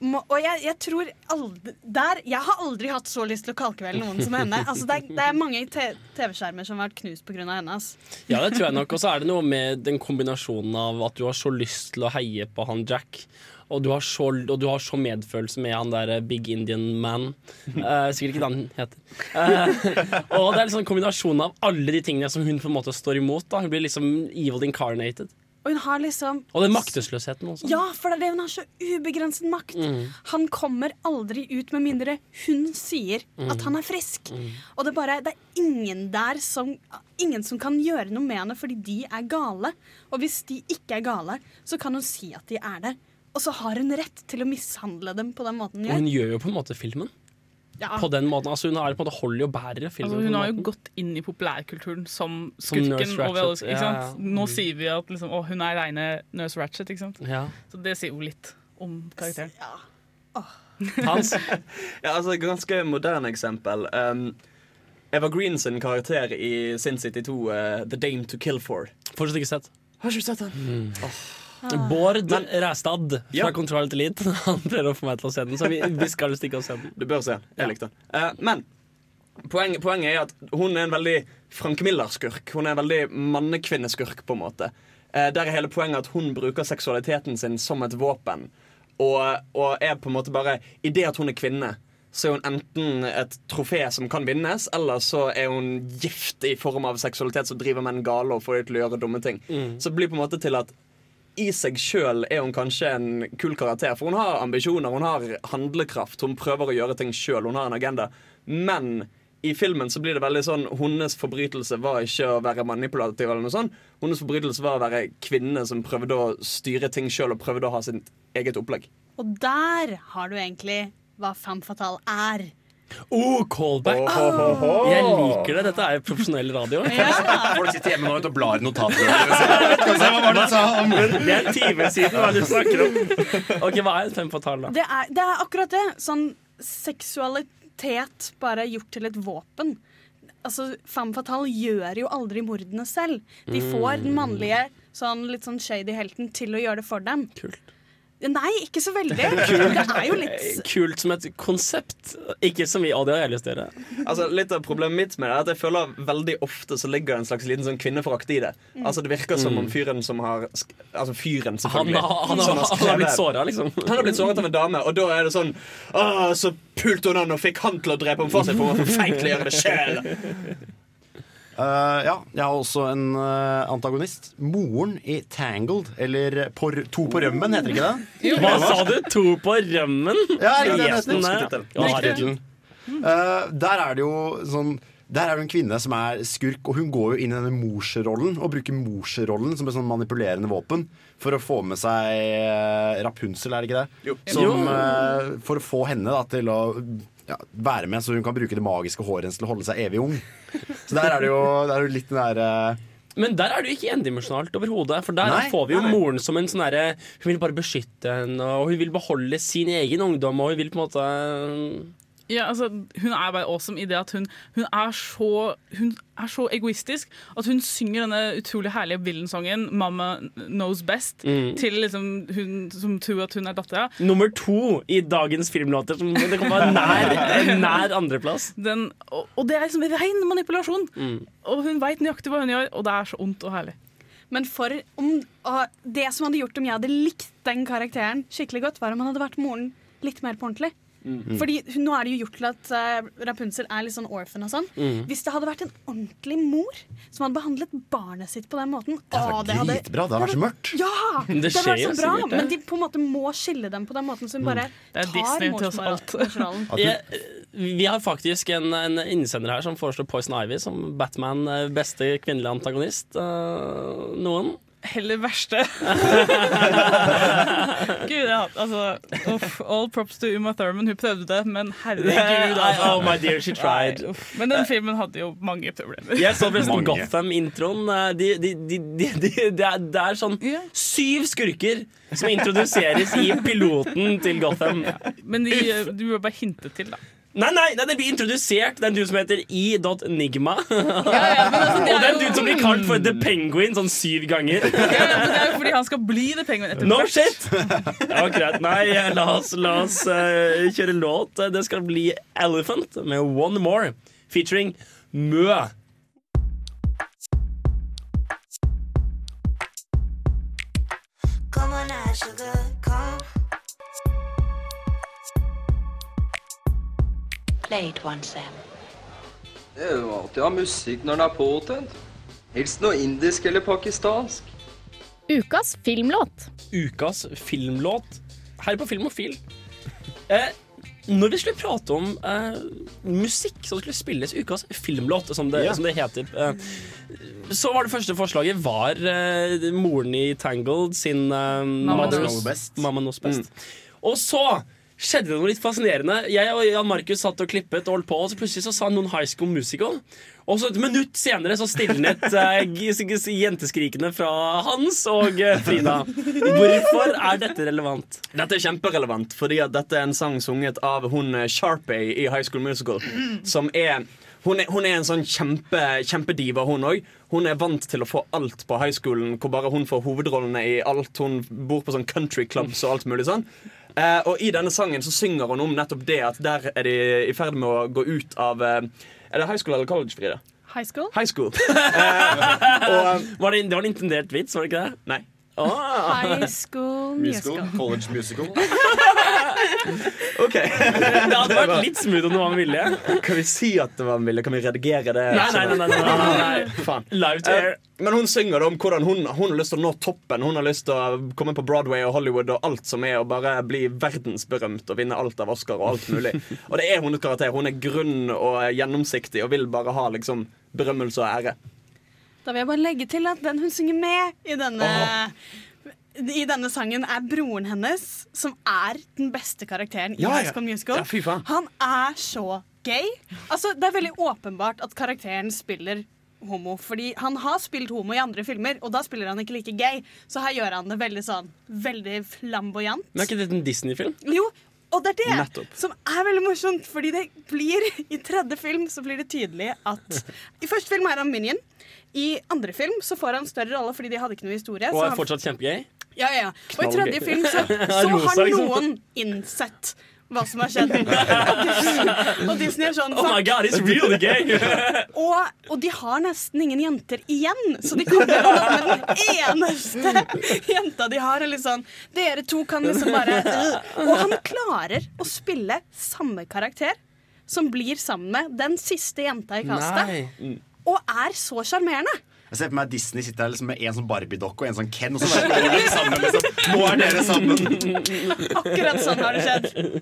Speaker 7: må, og jeg, jeg tror aldri, der, Jeg har aldri hatt så lyst til å kalkevele noen som henne. Altså, det, er, det er mange TV-skjermer som har vært knust pga. henne. ass.
Speaker 3: Ja, det tror jeg nok. Og så er det noe med den kombinasjonen av at du har så lyst til å heie på han Jack. Og du så, og du har så medfølelse med han der Big Indian Man. Uh, sikkert ikke det han heter. Uh, og det er liksom en kombinasjon av alle de tingene som hun på en måte står imot. Da. Hun blir liksom evil incarnated.
Speaker 7: Og hun har liksom
Speaker 3: Og den maktesløsheten også.
Speaker 7: Ja, for det er det hun har så ubegrenset makt.
Speaker 3: Mm.
Speaker 7: Han kommer aldri ut med mindre hun sier
Speaker 3: Mm.
Speaker 7: at han er frisk. Og det er bare, det er ingen der som Ingen som kan gjøre noe med henne fordi de er gale. Og hvis de ikke er gale, så kan hun si at de er det. Og så har hun rett til å mishandle dem på den måten hun
Speaker 3: Og hun
Speaker 7: gjør.
Speaker 3: gjør jo på en måte filmen.
Speaker 5: Ja.
Speaker 3: på den måten. Altså, hun er på en måte holder og bærer filmen.
Speaker 5: Altså, hun har jo gått inn i populærkulturen som
Speaker 3: Som
Speaker 5: skurken. over alle- ikke
Speaker 3: ja,
Speaker 5: sant?
Speaker 3: ja.
Speaker 5: Nå
Speaker 3: Mm.
Speaker 5: sier vi at liksom, å, hun er reine Nurse Ratchet. Ikke sant?
Speaker 3: Ja.
Speaker 5: Så det sier jo litt om karakteren.
Speaker 3: Hans?
Speaker 4: ja, altså, ganske moderne eksempel. Um, Eva Green sin karakter i Sin City 2, uh, The Dame to Kill For.
Speaker 3: Fortsatt ikke sett.
Speaker 4: Har ikke sett den.
Speaker 3: Bård Ræstad fra
Speaker 4: Ja.
Speaker 3: Kontroll til Elite. Han prøver å få meg til å se den, så vi, vi skal stikke og se den.
Speaker 4: Du bør se den. Jeg likte den. Uh, men poeng, poenget er at hun er en veldig Frank Miller-skurk. Hun er en veldig mannekvinneskurk, på en måte. Uh, der er hele poenget at hun bruker seksualiteten sin som et våpen. Og, og er på en måte bare I det at hun er kvinne, så er hun enten et trofé som kan vinnes, eller så er hun gift i form av seksualitet som driver menn gale og får dem til å gjøre dumme ting.
Speaker 3: Mm.
Speaker 4: Så det blir på en måte til at i seg sjøl er hun kanskje en kul karakter. For hun har ambisjoner, hun har handlekraft, hun prøver å gjøre ting sjøl, hun har en agenda. Men i filmen så blir det veldig sånn Hennes forbrytelse var ikke å være manipulativ. eller noe sånt Hennes forbrytelse var å være kvinne som prøvde å styre ting sjøl og prøvde å ha sitt eget opplegg.
Speaker 7: Og der har du egentlig hva femme fatale er.
Speaker 3: Oh, callback!
Speaker 8: Oh.
Speaker 3: Jeg liker det. Dette er jo profesjonell radio.
Speaker 8: Folk sitter hjemme nå vet, og blar i notatene. Det
Speaker 3: er en time siden. Hva er det du snakker om? Ok, Hva er et fem fatale, da?
Speaker 7: Det er, det er akkurat det. Sånn seksualitet bare gjort til et våpen. Altså, Femme fatale gjør jo aldri mordene selv. De får den mannlige, sånn, litt sånn shady helten til å gjøre det for dem.
Speaker 3: Kult.
Speaker 7: Nei, ikke så veldig.
Speaker 3: Kult.
Speaker 7: Det er jo litt
Speaker 3: Kult som et konsept. Ikke som vi aldri har lyst til å gjøre.
Speaker 4: Altså, litt av Problemet mitt med det er at jeg føler veldig ofte så ligger det en slags liten sånn kvinneforakt i det.
Speaker 3: Mm.
Speaker 4: Altså Det virker som
Speaker 3: Mm.
Speaker 4: om fyren som har Altså fyren,
Speaker 3: Han
Speaker 4: selvfølgelig.
Speaker 3: har- han har- han har blitt såret, liksom.
Speaker 4: Han har blitt såret av en dame, og da er det sånn Å, så pulte hun han og fikk han til å drepe ham for seg, for hun var for til å gjøre det sjøl.
Speaker 8: Eh, ja, jeg har også en uh, antagonist. Moren i Tangled, eller por, To på rømmen, heter ikke det?
Speaker 3: Hva sa du? To på rømmen?
Speaker 8: Ja,
Speaker 3: Gjesten der. Ja.
Speaker 8: Eh, der er det jo sånn der er det en kvinne som er skurk, og hun går jo inn i denne morsrollen og bruker morsrollen som et sånn manipulerende våpen for å få med seg Rapunsel, Rapunzel, er det ikke det?
Speaker 4: Jo.
Speaker 8: Som,
Speaker 4: Jo.
Speaker 8: for å få henne da, til å ja, være med, så hun kan bruke det magiske håret hennes til å holde seg evig ung. Så der er det jo, det er jo litt den derre
Speaker 3: Men der er det jo ikke endimensjonalt overhodet. For der
Speaker 8: Nei,
Speaker 3: får vi jo
Speaker 8: nei.
Speaker 3: moren som en sånn herre Hun vil bare beskytte henne, og hun vil beholde sin egen ungdom, og hun vil på en måte
Speaker 5: Ja, altså, hun er bare awesome i det at hun, hun, er så, hun er så egoistisk at hun synger denne utrolig herlige Villen-sangen 'Mama Knows Best'
Speaker 3: Mm.
Speaker 5: til liksom hun som tror at hun er dattera.
Speaker 3: Nummer to i dagens filmlåter. Som det kan være nær, nær andreplass.
Speaker 5: Den, og, og det er liksom ren manipulasjon.
Speaker 3: Mm.
Speaker 5: Og hun veit nøyaktig hva hun gjør, og det er så ondt og herlig.
Speaker 7: Men for om, det som hadde gjort om jeg hadde likt den karakteren skikkelig godt, var om han hadde vært moren litt mer på ordentlig.
Speaker 3: Mm.
Speaker 7: Fordi Nå er det jo gjort til at eh, Rapunzel er litt sånn orphan og sånn.
Speaker 8: Mm.
Speaker 7: Hvis det hadde vært en ordentlig mor som hadde behandlet barnet sitt på den måten
Speaker 8: Det hadde vært dritbra. Det hadde vært så mørkt.
Speaker 7: Ja!
Speaker 3: Det
Speaker 7: Det, hadde
Speaker 3: skjer
Speaker 7: vært
Speaker 3: jo
Speaker 7: så bra,
Speaker 3: sikkert, det.
Speaker 7: men de på en måte må skille dem på den måten. Så hun bare
Speaker 5: er
Speaker 7: tar
Speaker 5: alt.
Speaker 7: morsrollen.
Speaker 3: Vi har faktisk en, en innsender her som foreslår Poison Ivy som Batman eh, beste kvinnelige antagonist. Uh, noen?
Speaker 5: Heller verste. Gud, ja, altså uff, All props to Uma Thurman. Hun prøvde det, men herregud. Altså.
Speaker 3: Oh my dear, she tried.
Speaker 5: Nei, uff. Men den filmen hadde jo mange problemer.
Speaker 3: Jeg så forresten. Gotham-introen. Det De, de, de, de, de, det, er, er sånn syv skurker som introduseres i piloten til Gotham.
Speaker 5: Men de, du bør bare hinte til, da.
Speaker 3: Nei, nei, nei, det blir introdusert. Det er en dude som heter I.Nigma.
Speaker 5: ja, ja, altså,
Speaker 3: Og det er en dude som blir kalt for The Penguin sånn syv ganger.
Speaker 5: Ja, men det er jo fordi han skal bli The Penguin etter
Speaker 3: No
Speaker 5: hvert.
Speaker 3: shit! Ja, greit. Nei, la oss, la oss uh, kjøre låt. Det skal bli Elephant med One More featuring Mø.
Speaker 22: Come on now, sugar, come.
Speaker 23: one, Sam.
Speaker 24: Det er jo alltid å ha musikk når den er påtent. Helst noe indisk eller pakistansk.
Speaker 25: Ukas filmlåt.
Speaker 3: Ukas filmlåt her på Filmofil. Eh, når vi skulle prate om eh, musikk som skulle spilles ukas filmlåt, som det,
Speaker 8: Ja.
Speaker 3: som det heter, eh, så var det første forslaget var eh, moren i Tangled sin eh,
Speaker 8: Mamma
Speaker 3: Mother's-
Speaker 8: Knows Best.
Speaker 3: Mamma Knows Best. Og så skjedde det noe litt fascinerende. Jeg og Jan Markus satt og klippet og holdt på, og så plutselig så sa noen High School Musical. Og så et minutt senere så stilnet g- jenteskrikene fra Hans og uh, Frida. Hvorfor er dette relevant?
Speaker 4: Dette er kjemperelevant, fordi at dette er en sang sunget av hun eh, Sharpay i High School Musical. Som er hun er, hun er en sånn kjempe, kjempediva, hun òg. Hun er vant til å få alt på high schoolen, hvor bare hun får hovedrollene i alt. Hun bor på sånn country clubs og alt mulig sånn. Eh, og i denne sangen så synger hun om nettopp det at der er de i ferd med å gå ut av eh, Er det high school eller college, Frida?
Speaker 7: High school?
Speaker 4: High school. Eh, og,
Speaker 3: Var det, det var en intendert vits, var det ikke det?
Speaker 4: Nei.
Speaker 7: High school musical.
Speaker 8: College musical.
Speaker 4: OK.
Speaker 3: Det hadde vært litt smooth om det var med vilje.
Speaker 4: Kan vi si at det var med vilje? Kan vi redigere det?
Speaker 3: Nei, nei, nei, nei, nei, nei, nei.
Speaker 4: Faen.
Speaker 3: Live to air.
Speaker 4: Eh, Men hun synger da om hvordan hun, hun har lyst til å nå toppen. Hun har lyst til å komme på Broadway og Hollywood og alt som er, og bare bli verdensberømt og vinne alt av Oscar og alt mulig. Og det er hennes karakter. Hun er grunn og gjennomsiktig og vil bare ha liksom berømmelse og ære.
Speaker 7: Da vil jeg bare legge til at den hun synger med i denne I denne sangen er broren hennes, som er den beste karakteren i
Speaker 4: Ja,
Speaker 7: High. School Musical.
Speaker 4: Ja.
Speaker 7: Han er så gay. Altså, det er veldig åpenbart at karakteren spiller homo, fordi han har spilt homo i andre filmer, og da spiller han ikke like gay. Så her gjør han det veldig sånn Veldig flamboyant.
Speaker 3: Men er ikke det en Disney-film?
Speaker 7: Jo, og det er det
Speaker 3: Nettopp.
Speaker 7: som er veldig morsomt. Fordi det blir i tredje film så blir det tydelig at I første film er han minion. I andre film så får han større rolle fordi de hadde ikke noe historie.
Speaker 3: Og er
Speaker 7: han-
Speaker 3: fortsatt kjempegøy?
Speaker 7: ja, ja. Og i tredje film så, så har
Speaker 3: liksom.
Speaker 7: noen innsett hva som har skjedd. Og Disney, er sånn
Speaker 3: Oh my god, it's really gay!
Speaker 7: og, og de har nesten ingen jenter igjen, så de kommer med den eneste jenta de har. Er litt sånn, Dere to kan liksom bare. Og han klarer å spille samme karakter som blir sammen med den siste jenta i castet. Og er så sjarmerende.
Speaker 8: Jeg ser på meg Disney sitter her liksom med en sånn Barbie-dokke og en sånn Ken, og så er dere sammen. Liksom. Nå er dere sammen!
Speaker 7: Akkurat sånn har det skjedd.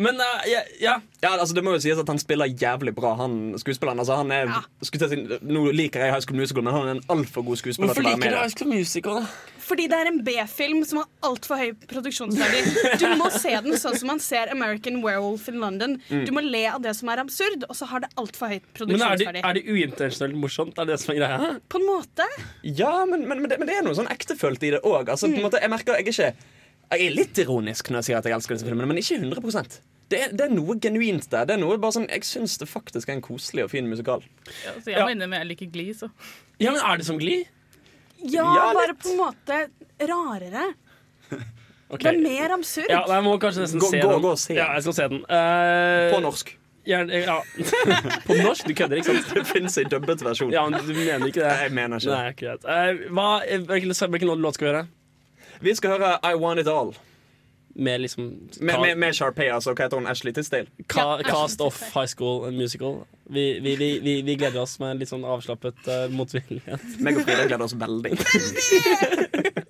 Speaker 3: Men uh, ja, ja.
Speaker 4: altså Det må jo sies at han spiller jævlig bra, han skuespilleren. Altså, han er, ja. si, nå liker jeg High School Musical, men han er en altfor god skuespiller.
Speaker 3: Hvorfor
Speaker 4: til å være
Speaker 3: liker du
Speaker 4: med i det.
Speaker 3: High School Musical?
Speaker 7: Fordi det er en B-film som har altfor høy produksjonsverdi. Du må se den sånn som man ser American Werewolf in London. Du må le av det som er absurd, og så har det altfor høyt
Speaker 3: Men er det, er det uintensjonelt morsomt? Er det det som er greia?
Speaker 7: På en måte.
Speaker 4: Ja, men, men, men, det, men det er noe sånn ektefølt i det òg. Altså, mm. jeg merker jeg er ikke Jeg er litt ironisk når jeg sier at jeg elsker disse filmene, men ikke 100 det er, det er noe genuint der. Det er noe bare sånn, Jeg syns det faktisk er en koselig og fin musikal.
Speaker 5: Ja, så jeg må innrømme jeg liker Glee, så.
Speaker 3: Ja, men Er det som Glee?
Speaker 7: Ja,
Speaker 4: Ja,
Speaker 7: bare på en måte rarere.
Speaker 3: Okay.
Speaker 7: Det er mer absurd.
Speaker 3: Ja, jeg må kanskje nesten
Speaker 4: Gå-
Speaker 3: se
Speaker 4: gå-
Speaker 3: den.
Speaker 4: gå og se
Speaker 3: Ja, jeg skal se den. Uh,
Speaker 4: På norsk.
Speaker 3: Gjerne, ja. På norsk? Du kødder, ikke sant?
Speaker 4: Det fins en dubbet versjon.
Speaker 3: Ja, men Du mener ikke det?
Speaker 4: Jeg mener ikke det.
Speaker 3: Nei. Eh, hva, hvilken, hvilken låt skal vi høre?
Speaker 4: Vi skal høre I Want It All.
Speaker 3: Med liksom
Speaker 4: Med, med, med Sharpay, altså. Hva heter hun? Ashley Tisdale?
Speaker 3: Ca cast off High School and Musical. Vi, vi, vi, vi, vi gleder oss med litt sånn avslappet uh, motvillighet.
Speaker 4: Meg og Frida gleder oss veldig.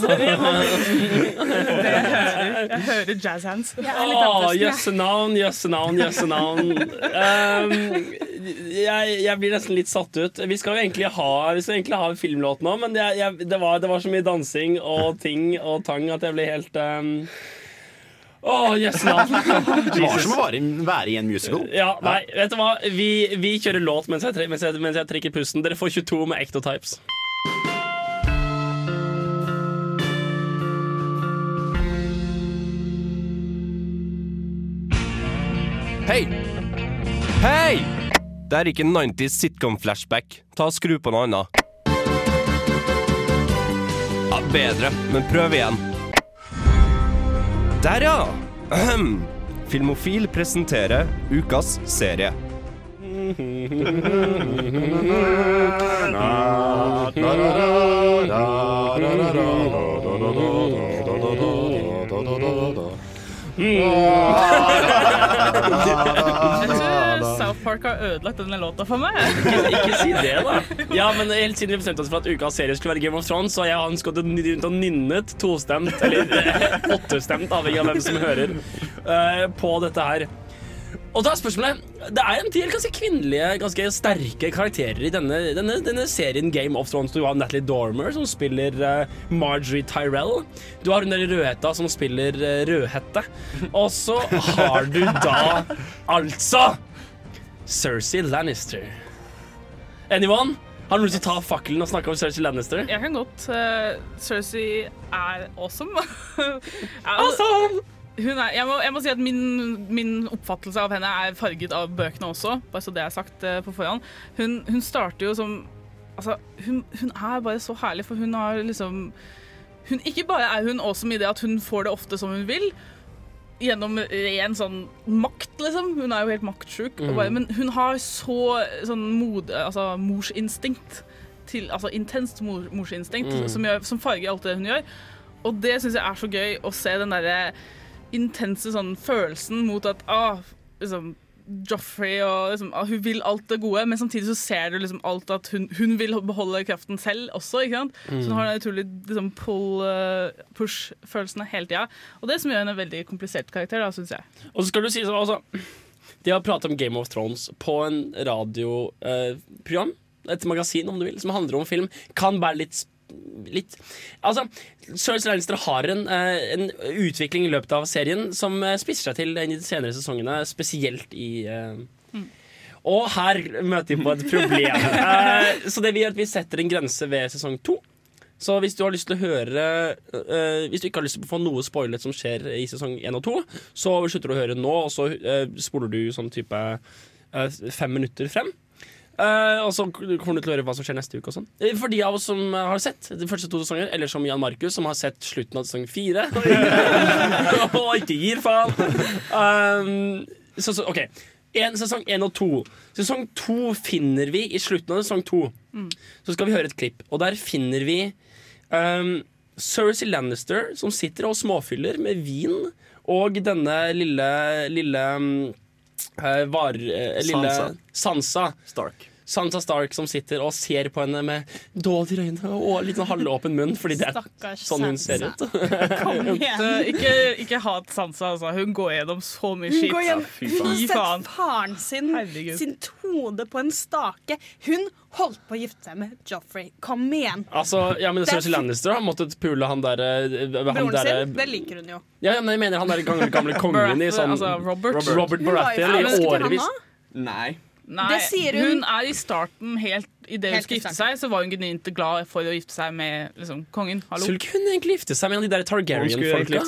Speaker 5: Sorry, jeg hører- Jeg hører jazz hands.
Speaker 3: Jøsse navn, jøsse navn, jøsse navn. Um, jeg, jeg blir nesten litt satt ut. Vi skal jo egentlig ha, vi skal egentlig ha en filmlåt nå, men jeg, jeg, det, var, det var så mye dansing og ting og tang at jeg ble helt um, Å, jøsse navn.
Speaker 8: Det var som å være i en musical.
Speaker 3: Ja, nei, vet du hva? Vi, vi kjører låt mens jeg, mens, jeg, mens jeg trekker pusten. Dere får 22 med Ectotypes.
Speaker 26: Hei! Hei! Det er ikke 90s sitcom-flashback. Ta og Skru på noe annet. Ja, bedre, men prøv igjen. Der, ja! Ahem. Filmofil presenterer ukas serie.
Speaker 5: Jeg tror South Park har ødelagt denne låta for meg.
Speaker 3: Ikke, ikke si det, da. Ja, men Helt siden vi bestemte oss for at ukas serie skulle være Game of Thrones, så har jeg og Hans gått rundt og nynnet tostemt, eller eh, åttestemt, avhengig av hvem som hører, uh, på dette her. Og da er spørsmålet Det er en del ganske kvinnelige, ganske sterke karakterer i denne, denne, denne serien Game of Thrones. Du har Natalie Dormer, som spiller uh, Marjorie Tyrell. Du har hun der Rødhetta, som spiller uh, Rødhette. Og så har du da altså Cersei Lannister. Anyone? Har du lyst til å ta fakkelen og snakke om Cersei Lannister?
Speaker 5: Jeg kan godt. Uh, Cersei er awesome.
Speaker 3: awesome!
Speaker 5: Hun er, jeg, må, jeg må si at min, min, oppfattelse av henne er farget av bøkene også, bare så det er sagt uh, på forhånd. Hun, hun starter jo som Altså, hun, hun, er bare så herlig, for hun har liksom hun, Ikke bare er hun awesome i det at hun får det ofte som hun vil, gjennom ren sånn makt, liksom. Hun er jo helt maktsjuk.
Speaker 3: Mm.
Speaker 5: Bare, men hun har så sånn mode, altså morsinstinkt. Til, altså intenst mor, morsinstinkt
Speaker 3: Mm.
Speaker 5: som, gjør, som farger alt det hun gjør. Og det syns jeg er så gøy å se den derre intense sånn følelsen mot at ah, liksom, Joffrey og liksom, ah, Hun vil alt det gode, men samtidig så ser du liksom alt at hun, hun vil beholde kraften selv også. ikke sant?
Speaker 3: Mm.
Speaker 5: Så hun har den utrolig liksom, pull, uh, push-følelsene hele tida. Og det som gjør henne en veldig komplisert karakter, da, syns jeg.
Speaker 3: Og så skal du si sånn, altså De har pratet om Game of Thrones på en radioprogram, et magasin om du vil, som handler om film, kan være litt sp- Litt Altså, Cersei Lannister har en, eh, en utvikling i løpet av serien som eh, spisser seg til i de senere sesongene, spesielt i eh, Og her møter vi på et problem. uh, så det vi gjør, er at vi setter en grense ved sesong to. Så hvis du har lyst til å høre uh, Hvis du ikke har lyst til å få noe spoilet som skjer i sesong 1 og 2, så slutter du å høre nå, og så spoler du sånn type fem minutter frem. Eh, og så kommer du til å høre hva som skjer neste uke. og sånn Eh, For de av oss som har sett de første to sesonger, eller som Jan Markus, som har sett slutten av sesong fire og ikke gir faen. Um, så, så, OK. En, sesong én og to. Sesong to finner vi i slutten av sesong to.
Speaker 5: Mm.
Speaker 3: Så skal vi høre et klipp, og der finner vi um, Cersei Lannister som sitter og småfyller med vin, og denne lille, lille um, var, eh, lille
Speaker 4: Sansa.
Speaker 3: Sansa.
Speaker 4: Stark.
Speaker 3: Sansa Stark som sitter og ser på henne med dårlige øyne og litt sånn halvåpen munn, fordi det er
Speaker 5: Stakkars
Speaker 3: sånn hun ser ut.
Speaker 5: Kom igjen. ikke, ikke hat Sansa, altså. Hun går gjennom så mye skitt.
Speaker 7: Hun, hjem, hun har sett faren sin,
Speaker 5: Herregud.
Speaker 7: sin hode på en stake. Hun holdt på å gifte seg med Joffrey. Kom igjen.
Speaker 3: Altså, ja, men
Speaker 7: Det er
Speaker 3: Cersei Lannister har måttet pule han der eh,
Speaker 7: Broren
Speaker 3: der,
Speaker 7: sin, det liker hun jo.
Speaker 3: Ja, ja, men jeg mener han der gamle, gamle kongen i sånn
Speaker 5: Altså, Robert.
Speaker 3: Robert
Speaker 7: Hun
Speaker 3: Baratheon i årevis.
Speaker 4: Nei.
Speaker 5: Nei,
Speaker 7: Det sier hun.
Speaker 5: hun er i starten helt Idet hun
Speaker 7: skulle
Speaker 5: skal gifte seg, så var hun genuint glad for å gifte seg med liksom, kongen. Hallo.
Speaker 3: Skulle ikke hun egentlig gifte seg med en av de der Targaryen-folka?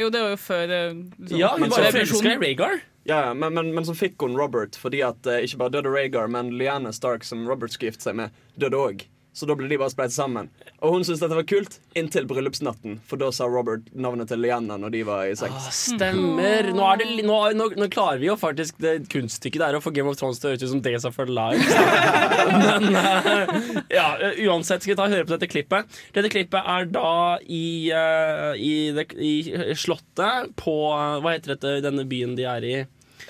Speaker 5: Jo, det var jo før eh, liksom,
Speaker 3: Ja, hun
Speaker 4: Men så-
Speaker 3: forelska i Rhaegar.
Speaker 4: Ja, ja, men, men, men så fikk hun Robert fordi at uh, ikke bare døde Rhaegar, men Lyanna Stark, som Robert skulle gifte seg med, døde òg. Så da ble de bare spleiset sammen. Og hun syntes dette var kult inntil bryllupsnatten, for da sa Robert navnet til Lianna når de var i sex.
Speaker 3: Ah, stemmer. Nå, det, nå, nå, nå klarer vi jo faktisk det kunststykket er å få Game of Thrones til å høres ut som Days of Our. Men uh, ja, uansett skal vi ta og høre på dette klippet. Dette klippet er da i, uh, i, det, i Slottet på eh, Hva heter dette, denne byen de er i?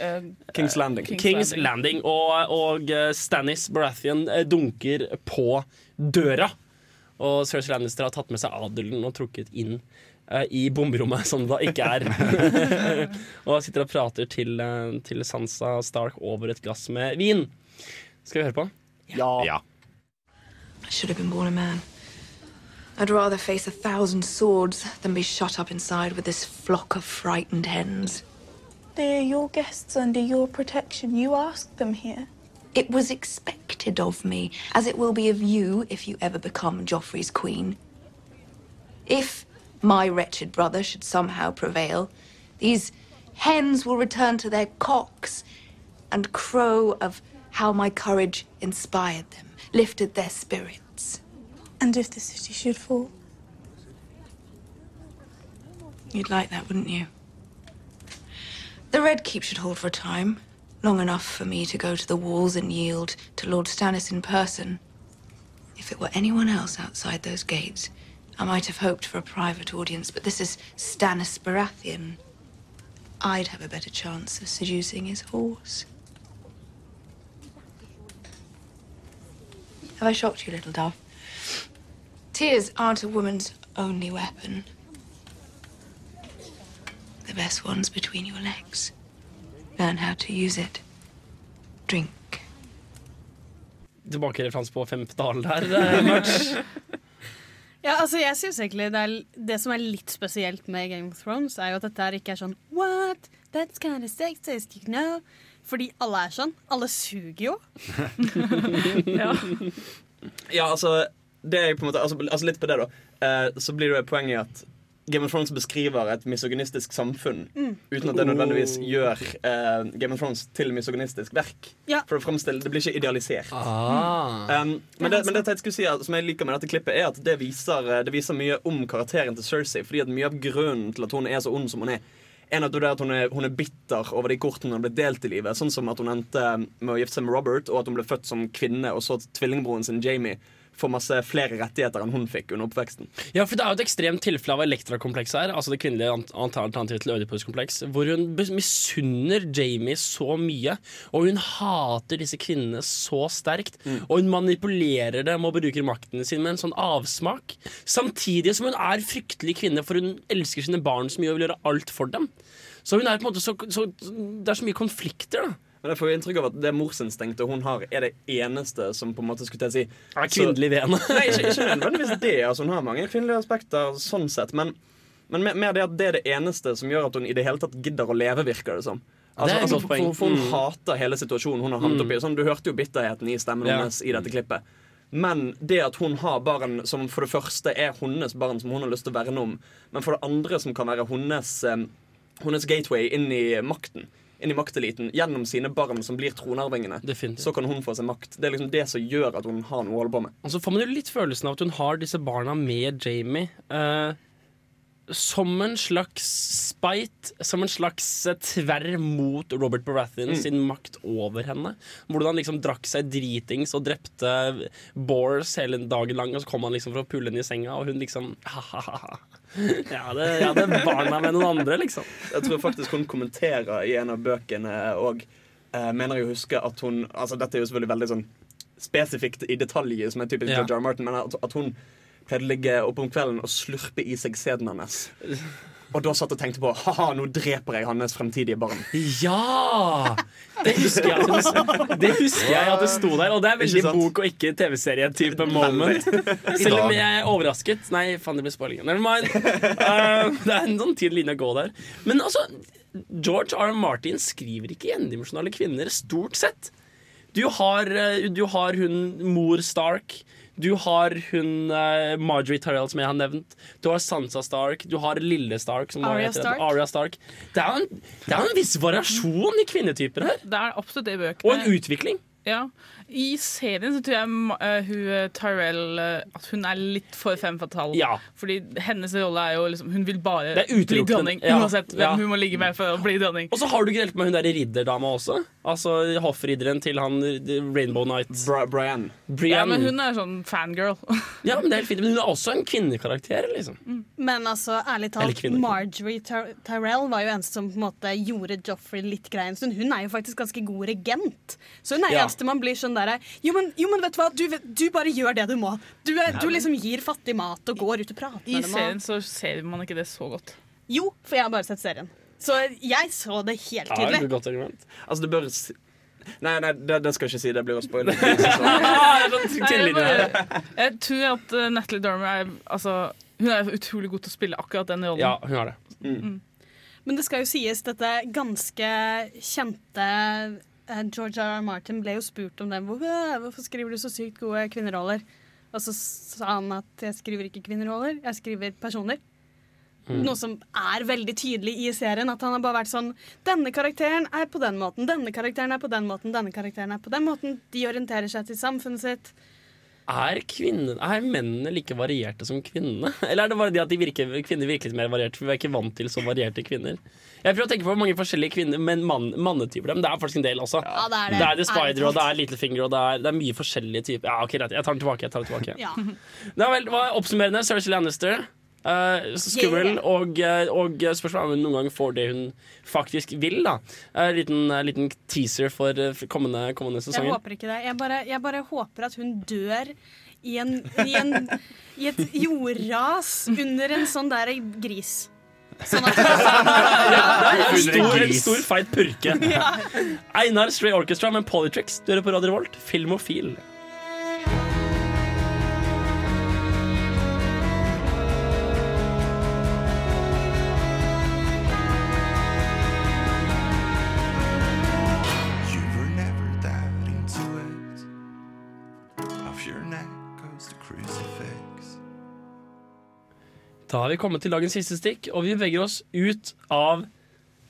Speaker 5: Eh,
Speaker 4: Kings Landing.
Speaker 3: Kings, Landing. Og, og eh, Stannis Baratheon eh, dunker på døra. Og Cersei Lannister har tatt med seg adelen og trukket inn eh, i bomberommet, som det da ikke er. og sitter og prater til, eh, til Sansa Stark over et glass med vin. Skal vi høre på?
Speaker 4: Ja.
Speaker 27: I should have been born a man. I'd rather face a thousand swords than be shut up inside with this flock of frightened hens.
Speaker 28: They are your guests under your protection. You asked them here.
Speaker 27: It was expected of me, as it will be of you if you ever become Joffrey's queen. If my wretched brother should somehow prevail, these hens will return to their cocks and crow of how my courage inspired them, lifted their spirits.
Speaker 28: And if the city should fall?
Speaker 27: You'd like that, wouldn't you? The Red Keep should hold for a time. Long enough for me to go to the walls and yield to Lord Stannis in person. If it were anyone else outside those gates, I might have hoped for a private audience, but this is Stannis Baratheon. I'd have a better chance of seducing his horse. Have I shocked you, little dove? Tears aren't a woman's only weapon. The best one's between your legs. Learn how to use it. Drink.
Speaker 3: Tilbakereferanse på Femtedal der. eh,
Speaker 7: Ja, altså jeg synes egentlig det, er, det som er litt spesielt med Game of Thrones, er jo at dette her ikke er sånn What? That's kind of sexist, you know? Fordi alle er sånn. Alle suger jo.
Speaker 5: ja.
Speaker 4: Ja, altså, det er på en måte, altså, altså litt på det da eh, Så blir det poenget at Game of Thrones beskriver et misogynistisk samfunn
Speaker 7: Mm.
Speaker 4: uten at det nødvendigvis gjør eh, Game of Thrones til misogynistisk verk.
Speaker 7: Ja.
Speaker 4: For å fremstille, Det blir ikke idealisert.
Speaker 3: Ah.
Speaker 4: Um, men, det, men det jeg skulle si at- som jeg liker med dette klippet, er at det viser, eh, det viser mye om karakteren til Cersei. Fordi at mye av grunnen til at hun er så ond som hun er, er av det at hun er, hun er bitter over de kortene hun har blitt delt i livet. Sånn som at hun endte med å gifte seg med Robert, og at hun ble født som kvinne, og så tvillingbroren sin Jamie får masse flere rettigheter enn hun fikk under oppveksten.
Speaker 3: Ja, for Det er jo et ekstremt tilfelle av Elektra-kompleks her. Altså det kvinnelige alternativet til Ødipus-kompleks. Hvor hun misunner Jamie så mye, og hun hater disse kvinnene så sterkt. Og hun manipulerer dem og bruker makten sin med en sånn avsmak. Samtidig som hun er fryktelig kvinne, for hun elsker sine barn så mye og vil gjøre alt for dem. Så hun er på en måte så, så Det er så mye konflikter, da.
Speaker 4: Men jeg får jo inntrykk av at det morsinstinktet hun har, er det eneste som på en måte skulle til å si
Speaker 3: Er kvinnelig vene.
Speaker 4: Nei, ikke, ikke nødvendigvis det. Altså, hun har mange kvinnelige aspekter sånn sett, men, men mer- det at det er det eneste som gjør at hun i det hele tatt gidder å leve, virker det som. Altså, altså, for, for hun
Speaker 3: Mm.
Speaker 4: hater hele situasjonen hun har havnet
Speaker 3: Mm.
Speaker 4: oppi. Sånn, du hørte jo bitterheten i stemmen
Speaker 3: Ja.
Speaker 4: hennes i dette klippet. Men det at hun har barn som for det første er hennes barn som hun har lyst til å verne om, men for det andre som kan være hennes, eh, hennes gateway inn i makten, inn i makteliten, gjennom sine barn som blir tronarvingene, så kan hun få seg makt. Det er liksom det som gjør at hun har noe å holde på med.
Speaker 3: Og så får man jo litt følelsen av at hun har disse barna med Jamie. Uh, som en slags spite, som en slags eh, tverr mot Robert Baratheon
Speaker 4: Mm.
Speaker 3: sin makt over henne. Hvordan han liksom drakk seg dritings og drepte Bores hele dagen lang, og så kom han liksom for å pulle henne i senga, og hun liksom ha-ha-ha. Ja, det, ja, det er barna med noen andre, liksom.
Speaker 4: Jeg tror faktisk hun kommenterer i en av bøkene og eh, mener jeg å huske at hun Altså Dette er jo selvfølgelig veldig sånn spesifikt i detalj, som er typisk
Speaker 3: Ja.
Speaker 4: George R. R. Martin, men at, at hun pleide å ligge oppe om kvelden og slurpe i seg sæden hennes. Og da satt og tenkte på ha-ha, nå dreper jeg hans fremtidige barn.
Speaker 3: Ja! Det husker jeg det, husker jeg at det sto der, og det er veldig bok og ikke TV-serie-type moment. Selv om jeg er overrasket. Nei, faen, det blir spoiling. Never mind. Uh, det er en sånn tydelig linje å gå der. Men altså, George R. R. Martin skriver ikke endimensjonale kvinner, stort sett. Du har, eh, du har hun mor Stark. Du har hun uh, Marjorie Tyrell, som jeg har nevnt. Du har Sansa Stark. Du har Lille Stark. Heter-
Speaker 7: Stark.
Speaker 3: Arya Stark. Det er en, det er en viss variasjon i kvinnetyper her.
Speaker 5: Det er absolutt det i bøkene.
Speaker 3: Og en utvikling.
Speaker 5: Ja. I serien så tror jeg eh, hun eh, Tyrell uh, At hun er litt for fem fatal.
Speaker 3: Ja.
Speaker 5: Fordi hennes rolle er jo liksom Hun vil bare bli dronning.
Speaker 3: ja,
Speaker 5: Uansett hvem
Speaker 3: ja.
Speaker 5: hun må ligge med for å bli dronning.
Speaker 3: Og så har du ikke helt med hun derre ridderdama også. Altså hoffridderen til han Rainbow Knight.
Speaker 4: Brian.
Speaker 5: Ja, men hun er sånn fangirl.
Speaker 3: Ja, men det er helt fint. Men hun er også en kvinnekarakter, liksom.
Speaker 7: Men altså, ærlig talt. Marjorie Ty Tyrell var jo eneste som på en måte gjorde Joffrey litt grei en stund. Hun er jo faktisk ganske god regent. Så hun er
Speaker 3: Ja.
Speaker 7: eneste man blir sånn derre jo, men- jo, men vet du hva, du, du bare gjør det du må. Du, er, du liksom gir fattig mat og går ut og prater
Speaker 5: I
Speaker 7: med dem.
Speaker 5: serien så ser man ikke det så godt.
Speaker 7: Jo, for jeg har bare sett serien. Så jeg så det helt tydelig.
Speaker 3: godt argument.
Speaker 4: Altså, det bør Nei, nei det, det skal jeg ikke si. Det blir å spoile.
Speaker 5: Jeg, bare, jeg tror at uh, Natalie Dormer er altså, Hun er utrolig god til å spille akkurat den rollen.
Speaker 3: Ja, hun har det.
Speaker 7: Mm. Men det skal jo sies, dette ganske kjente eh, George R. R. Martin ble jo spurt om det. «Øh, hvorfor skriver du så sykt gode kvinneroller? Og så sa han at jeg skriver ikke kvinneroller, jeg skriver personer.
Speaker 3: Mm.
Speaker 7: Noe som er veldig tydelig i serien. At han har bare vært sånn Denne karakteren er på den måten, denne karakteren er på den måten, denne karakteren er på den måten. De orienterer seg til samfunnet sitt.
Speaker 3: Er, kvinner, er mennene like varierte som kvinnene? Eller er det bare det at de virker, kvinner virker mer varierte? For vi er ikke vant til så varierte kvinner. Jeg prøver å tenke på mange forskjellige kvinner, men mann, mannetyper. Men det er faktisk en del også.
Speaker 7: Ja, det er det.
Speaker 3: det er The Spider, og det
Speaker 7: er
Speaker 3: er Littlefinger, og det er, det er mye forskjellige typer. Ja, ok, greit. Jeg tar den tilbake. Jeg tar den tilbake.
Speaker 7: Ja.
Speaker 3: Er vel, er oppsummerende? Cersei Lannister. Eh, så skummel,
Speaker 7: Yeah.
Speaker 3: og, eh, og spørsmålet er om hun noen gang får det hun faktisk vil. da uh, liten, liten teaser for for kommende, kommende
Speaker 7: Jeg håper ikke det. Jeg bare, jeg bare håper at hun dør i, en, i, en, i et jordras under en sånn der gris. Sånn at
Speaker 3: En
Speaker 8: er en
Speaker 3: stor, en stor feit purke. Einar Stray Orchestra med Polytricks. Du hører på Radio Revolt, Filmofil. Da har vi kommet til dagens siste stikk, og vi beveger oss ut av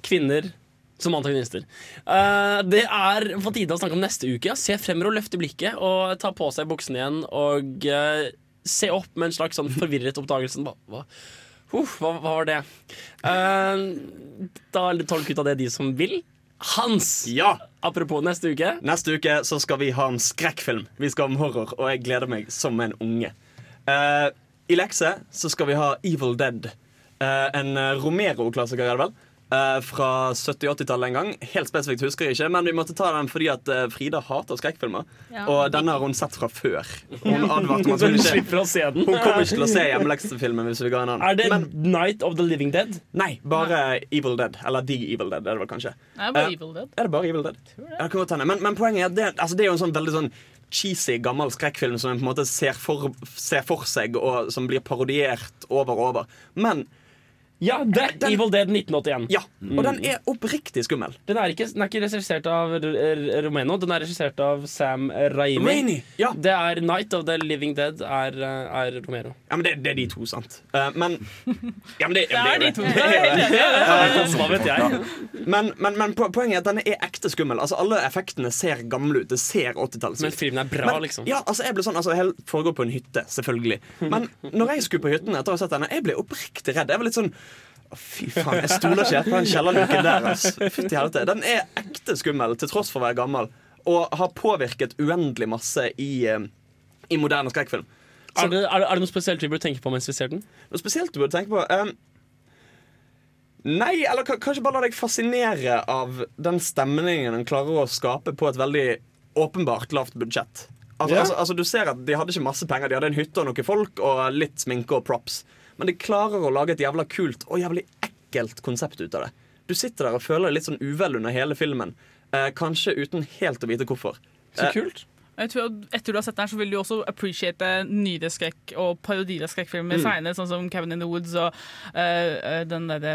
Speaker 3: kvinner som antagonister. Uh, det er på tide å snakke om neste uke. Se fremover og løfte blikket og ta på seg buksene igjen og uh, se opp med en slags sånn forvirret oppdagelse. Hva, hva, uh, hva, var det? Eh, da tolk ut av det de som vil. Hans!
Speaker 4: Ja!
Speaker 3: Apropos neste uke.
Speaker 4: Neste uke så skal vi ha en skrekkfilm. Vi skal ha om horror, og jeg gleder meg som en unge. Eh, I lekse så skal vi ha Evil Dead. Eh, en eh, Romero-klassiker, er det vel? Eh, fra 70-80-tallet en gang. Helt spesifikt husker jeg ikke, men vi måtte ta den fordi at Frida hater skrekkfilmer.
Speaker 3: Ja.
Speaker 4: Og denne har hun sett fra før. Hun advarte om at hun
Speaker 3: hun
Speaker 4: ikke
Speaker 3: å se den.
Speaker 4: Hun kommer ikke til å se hjemmeleksefilmen hvis vi ga en den.
Speaker 3: Er det Night of the Living Dead?
Speaker 4: Nei, bare Evil Dead. Eller The Evil Dead, er det vel kanskje.
Speaker 5: Nei, bare
Speaker 4: uh,
Speaker 5: Evil Dead.
Speaker 4: Er det bare Evil Dead? Det. Men, men poenget er at det, altså, det er jo en sånn veldig sånn cheesy, gammel skrekkfilm som en på en måte ser for, ser for seg, og som blir parodiert over og over. Men
Speaker 3: Ja, det er Evil Dead 1981.
Speaker 4: Ja, og den er oppriktig skummel.
Speaker 3: Den er ikke, den er ikke regissert av R R den er regissert av Sam Raimi.
Speaker 4: Raimi, ja.
Speaker 3: Det er Night of the Living Dead er, er Romero.
Speaker 4: Ja, men det, det er de to, sant. Uh, men Ja, men det,
Speaker 3: Det er de to.
Speaker 4: Det det.
Speaker 3: Det.
Speaker 4: Eh,
Speaker 3: Hva vet jeg?
Speaker 4: Men, men, men poenget er at denne er ekte skummel. Altså Alle effektene ser gamle ut. Det ser 80-tallet
Speaker 3: Men filmen er bra, liksom.
Speaker 4: Ja, altså jeg ble sånn, altså Helt foregår på en hytte, selvfølgelig. Men når jeg skulle på hytten etter å ha sett denne, jeg ble oppriktig redd. Jeg var litt sånn Fy faen, jeg stoler ikke på den kjellerluken der. Altså. Fytti helvete. Den er ekte skummel, til tross for å være gammel. Og har påvirket uendelig masse i, eh, i moderne skrekkfilm.
Speaker 3: Er det, er, det, er det noe spesielt vi burde tenke på mens vi ser den?
Speaker 4: Noe spesielt du burde tenke på? Um, nei, eller kanskje bare la deg fascinere av den stemningen den klarer å skape på et veldig åpenbart lavt budsjett. Altså,
Speaker 3: yeah.
Speaker 4: altså, altså Du ser at De hadde ikke masse penger, de hadde en hytte og noen folk og litt sminke og props. Men de klarer å lage et jævla kult og jævlig ekkelt konsept ut av det. Du sitter der og føler deg litt sånn uvel under hele filmen. Eh, kanskje uten helt å vite hvorfor.
Speaker 3: Så
Speaker 4: Eh,
Speaker 3: kult.
Speaker 5: Jeg tror at Etter du har sett den, her, så vil du også appreciate nyere skrekk og parodier av skrekkfilmer
Speaker 4: Mm.
Speaker 5: seinere, sånn som Kevin in the Woods og eh, eh, den derre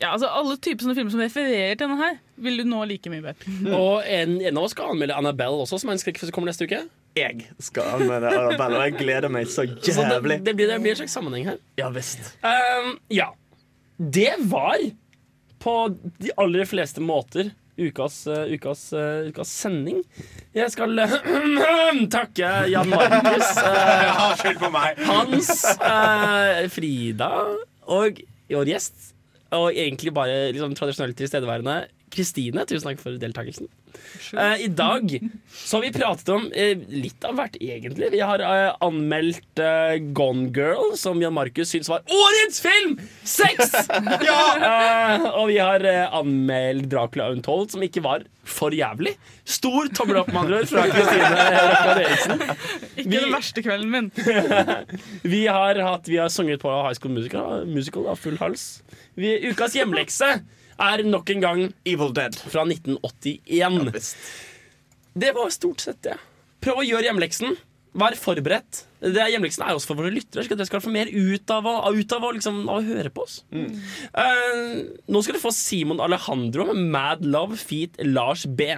Speaker 5: ja, altså Alle typer sånne filmer som refererer til denne her, vil du nå like mye bedre.
Speaker 3: Og en, en av oss skal anmelde Annabelle også, som er en skrekkfilm som kommer neste uke.
Speaker 4: Jeg skal anmelde Arabella, og jeg gleder meg så
Speaker 3: Så det,
Speaker 4: jævlig.
Speaker 3: det, blir, det blir en slags sammenheng her.
Speaker 4: Ja visst.
Speaker 3: Um, ja. Det var på de aller fleste måter ukas, uh, ukas, uh, ukas sending. Jeg skal uh, takke Jan Markus,
Speaker 8: Skyld på meg.
Speaker 3: Hans, uh, Frida og vår gjest. Og egentlig bare liksom, tradisjonelt tilstedeværende Kristine. Tusen takk for deltakelsen. Uh, I dag så har vi pratet om uh, litt av hvert, egentlig. Vi har uh, anmeldt Gone Girl, som Jan Markus syns var årets film! Sex! ja! og vi har anmeldt Dracula Untold, som ikke var for jævlig. Stor tommel opp, med andre ord, fra Kristine Eriksen.
Speaker 5: Ikke den verste kvelden min.
Speaker 3: Vi har, hatt, vi har sunget på High School Musical, musical av full hals. Vi, ukas hjemlekse er nok en gang
Speaker 4: Evil Dead
Speaker 3: fra 1981. Det var stort sett det. Prøv å gjøre hjemleksen. Vær forberedt. Det er Hjemleksen er også for våre lyttere. Så Dere skal få mer ut av ut av liksom, av å høre på oss. Eh, nå skal du få Simon Alejandro med Mad Love feat. Lars B.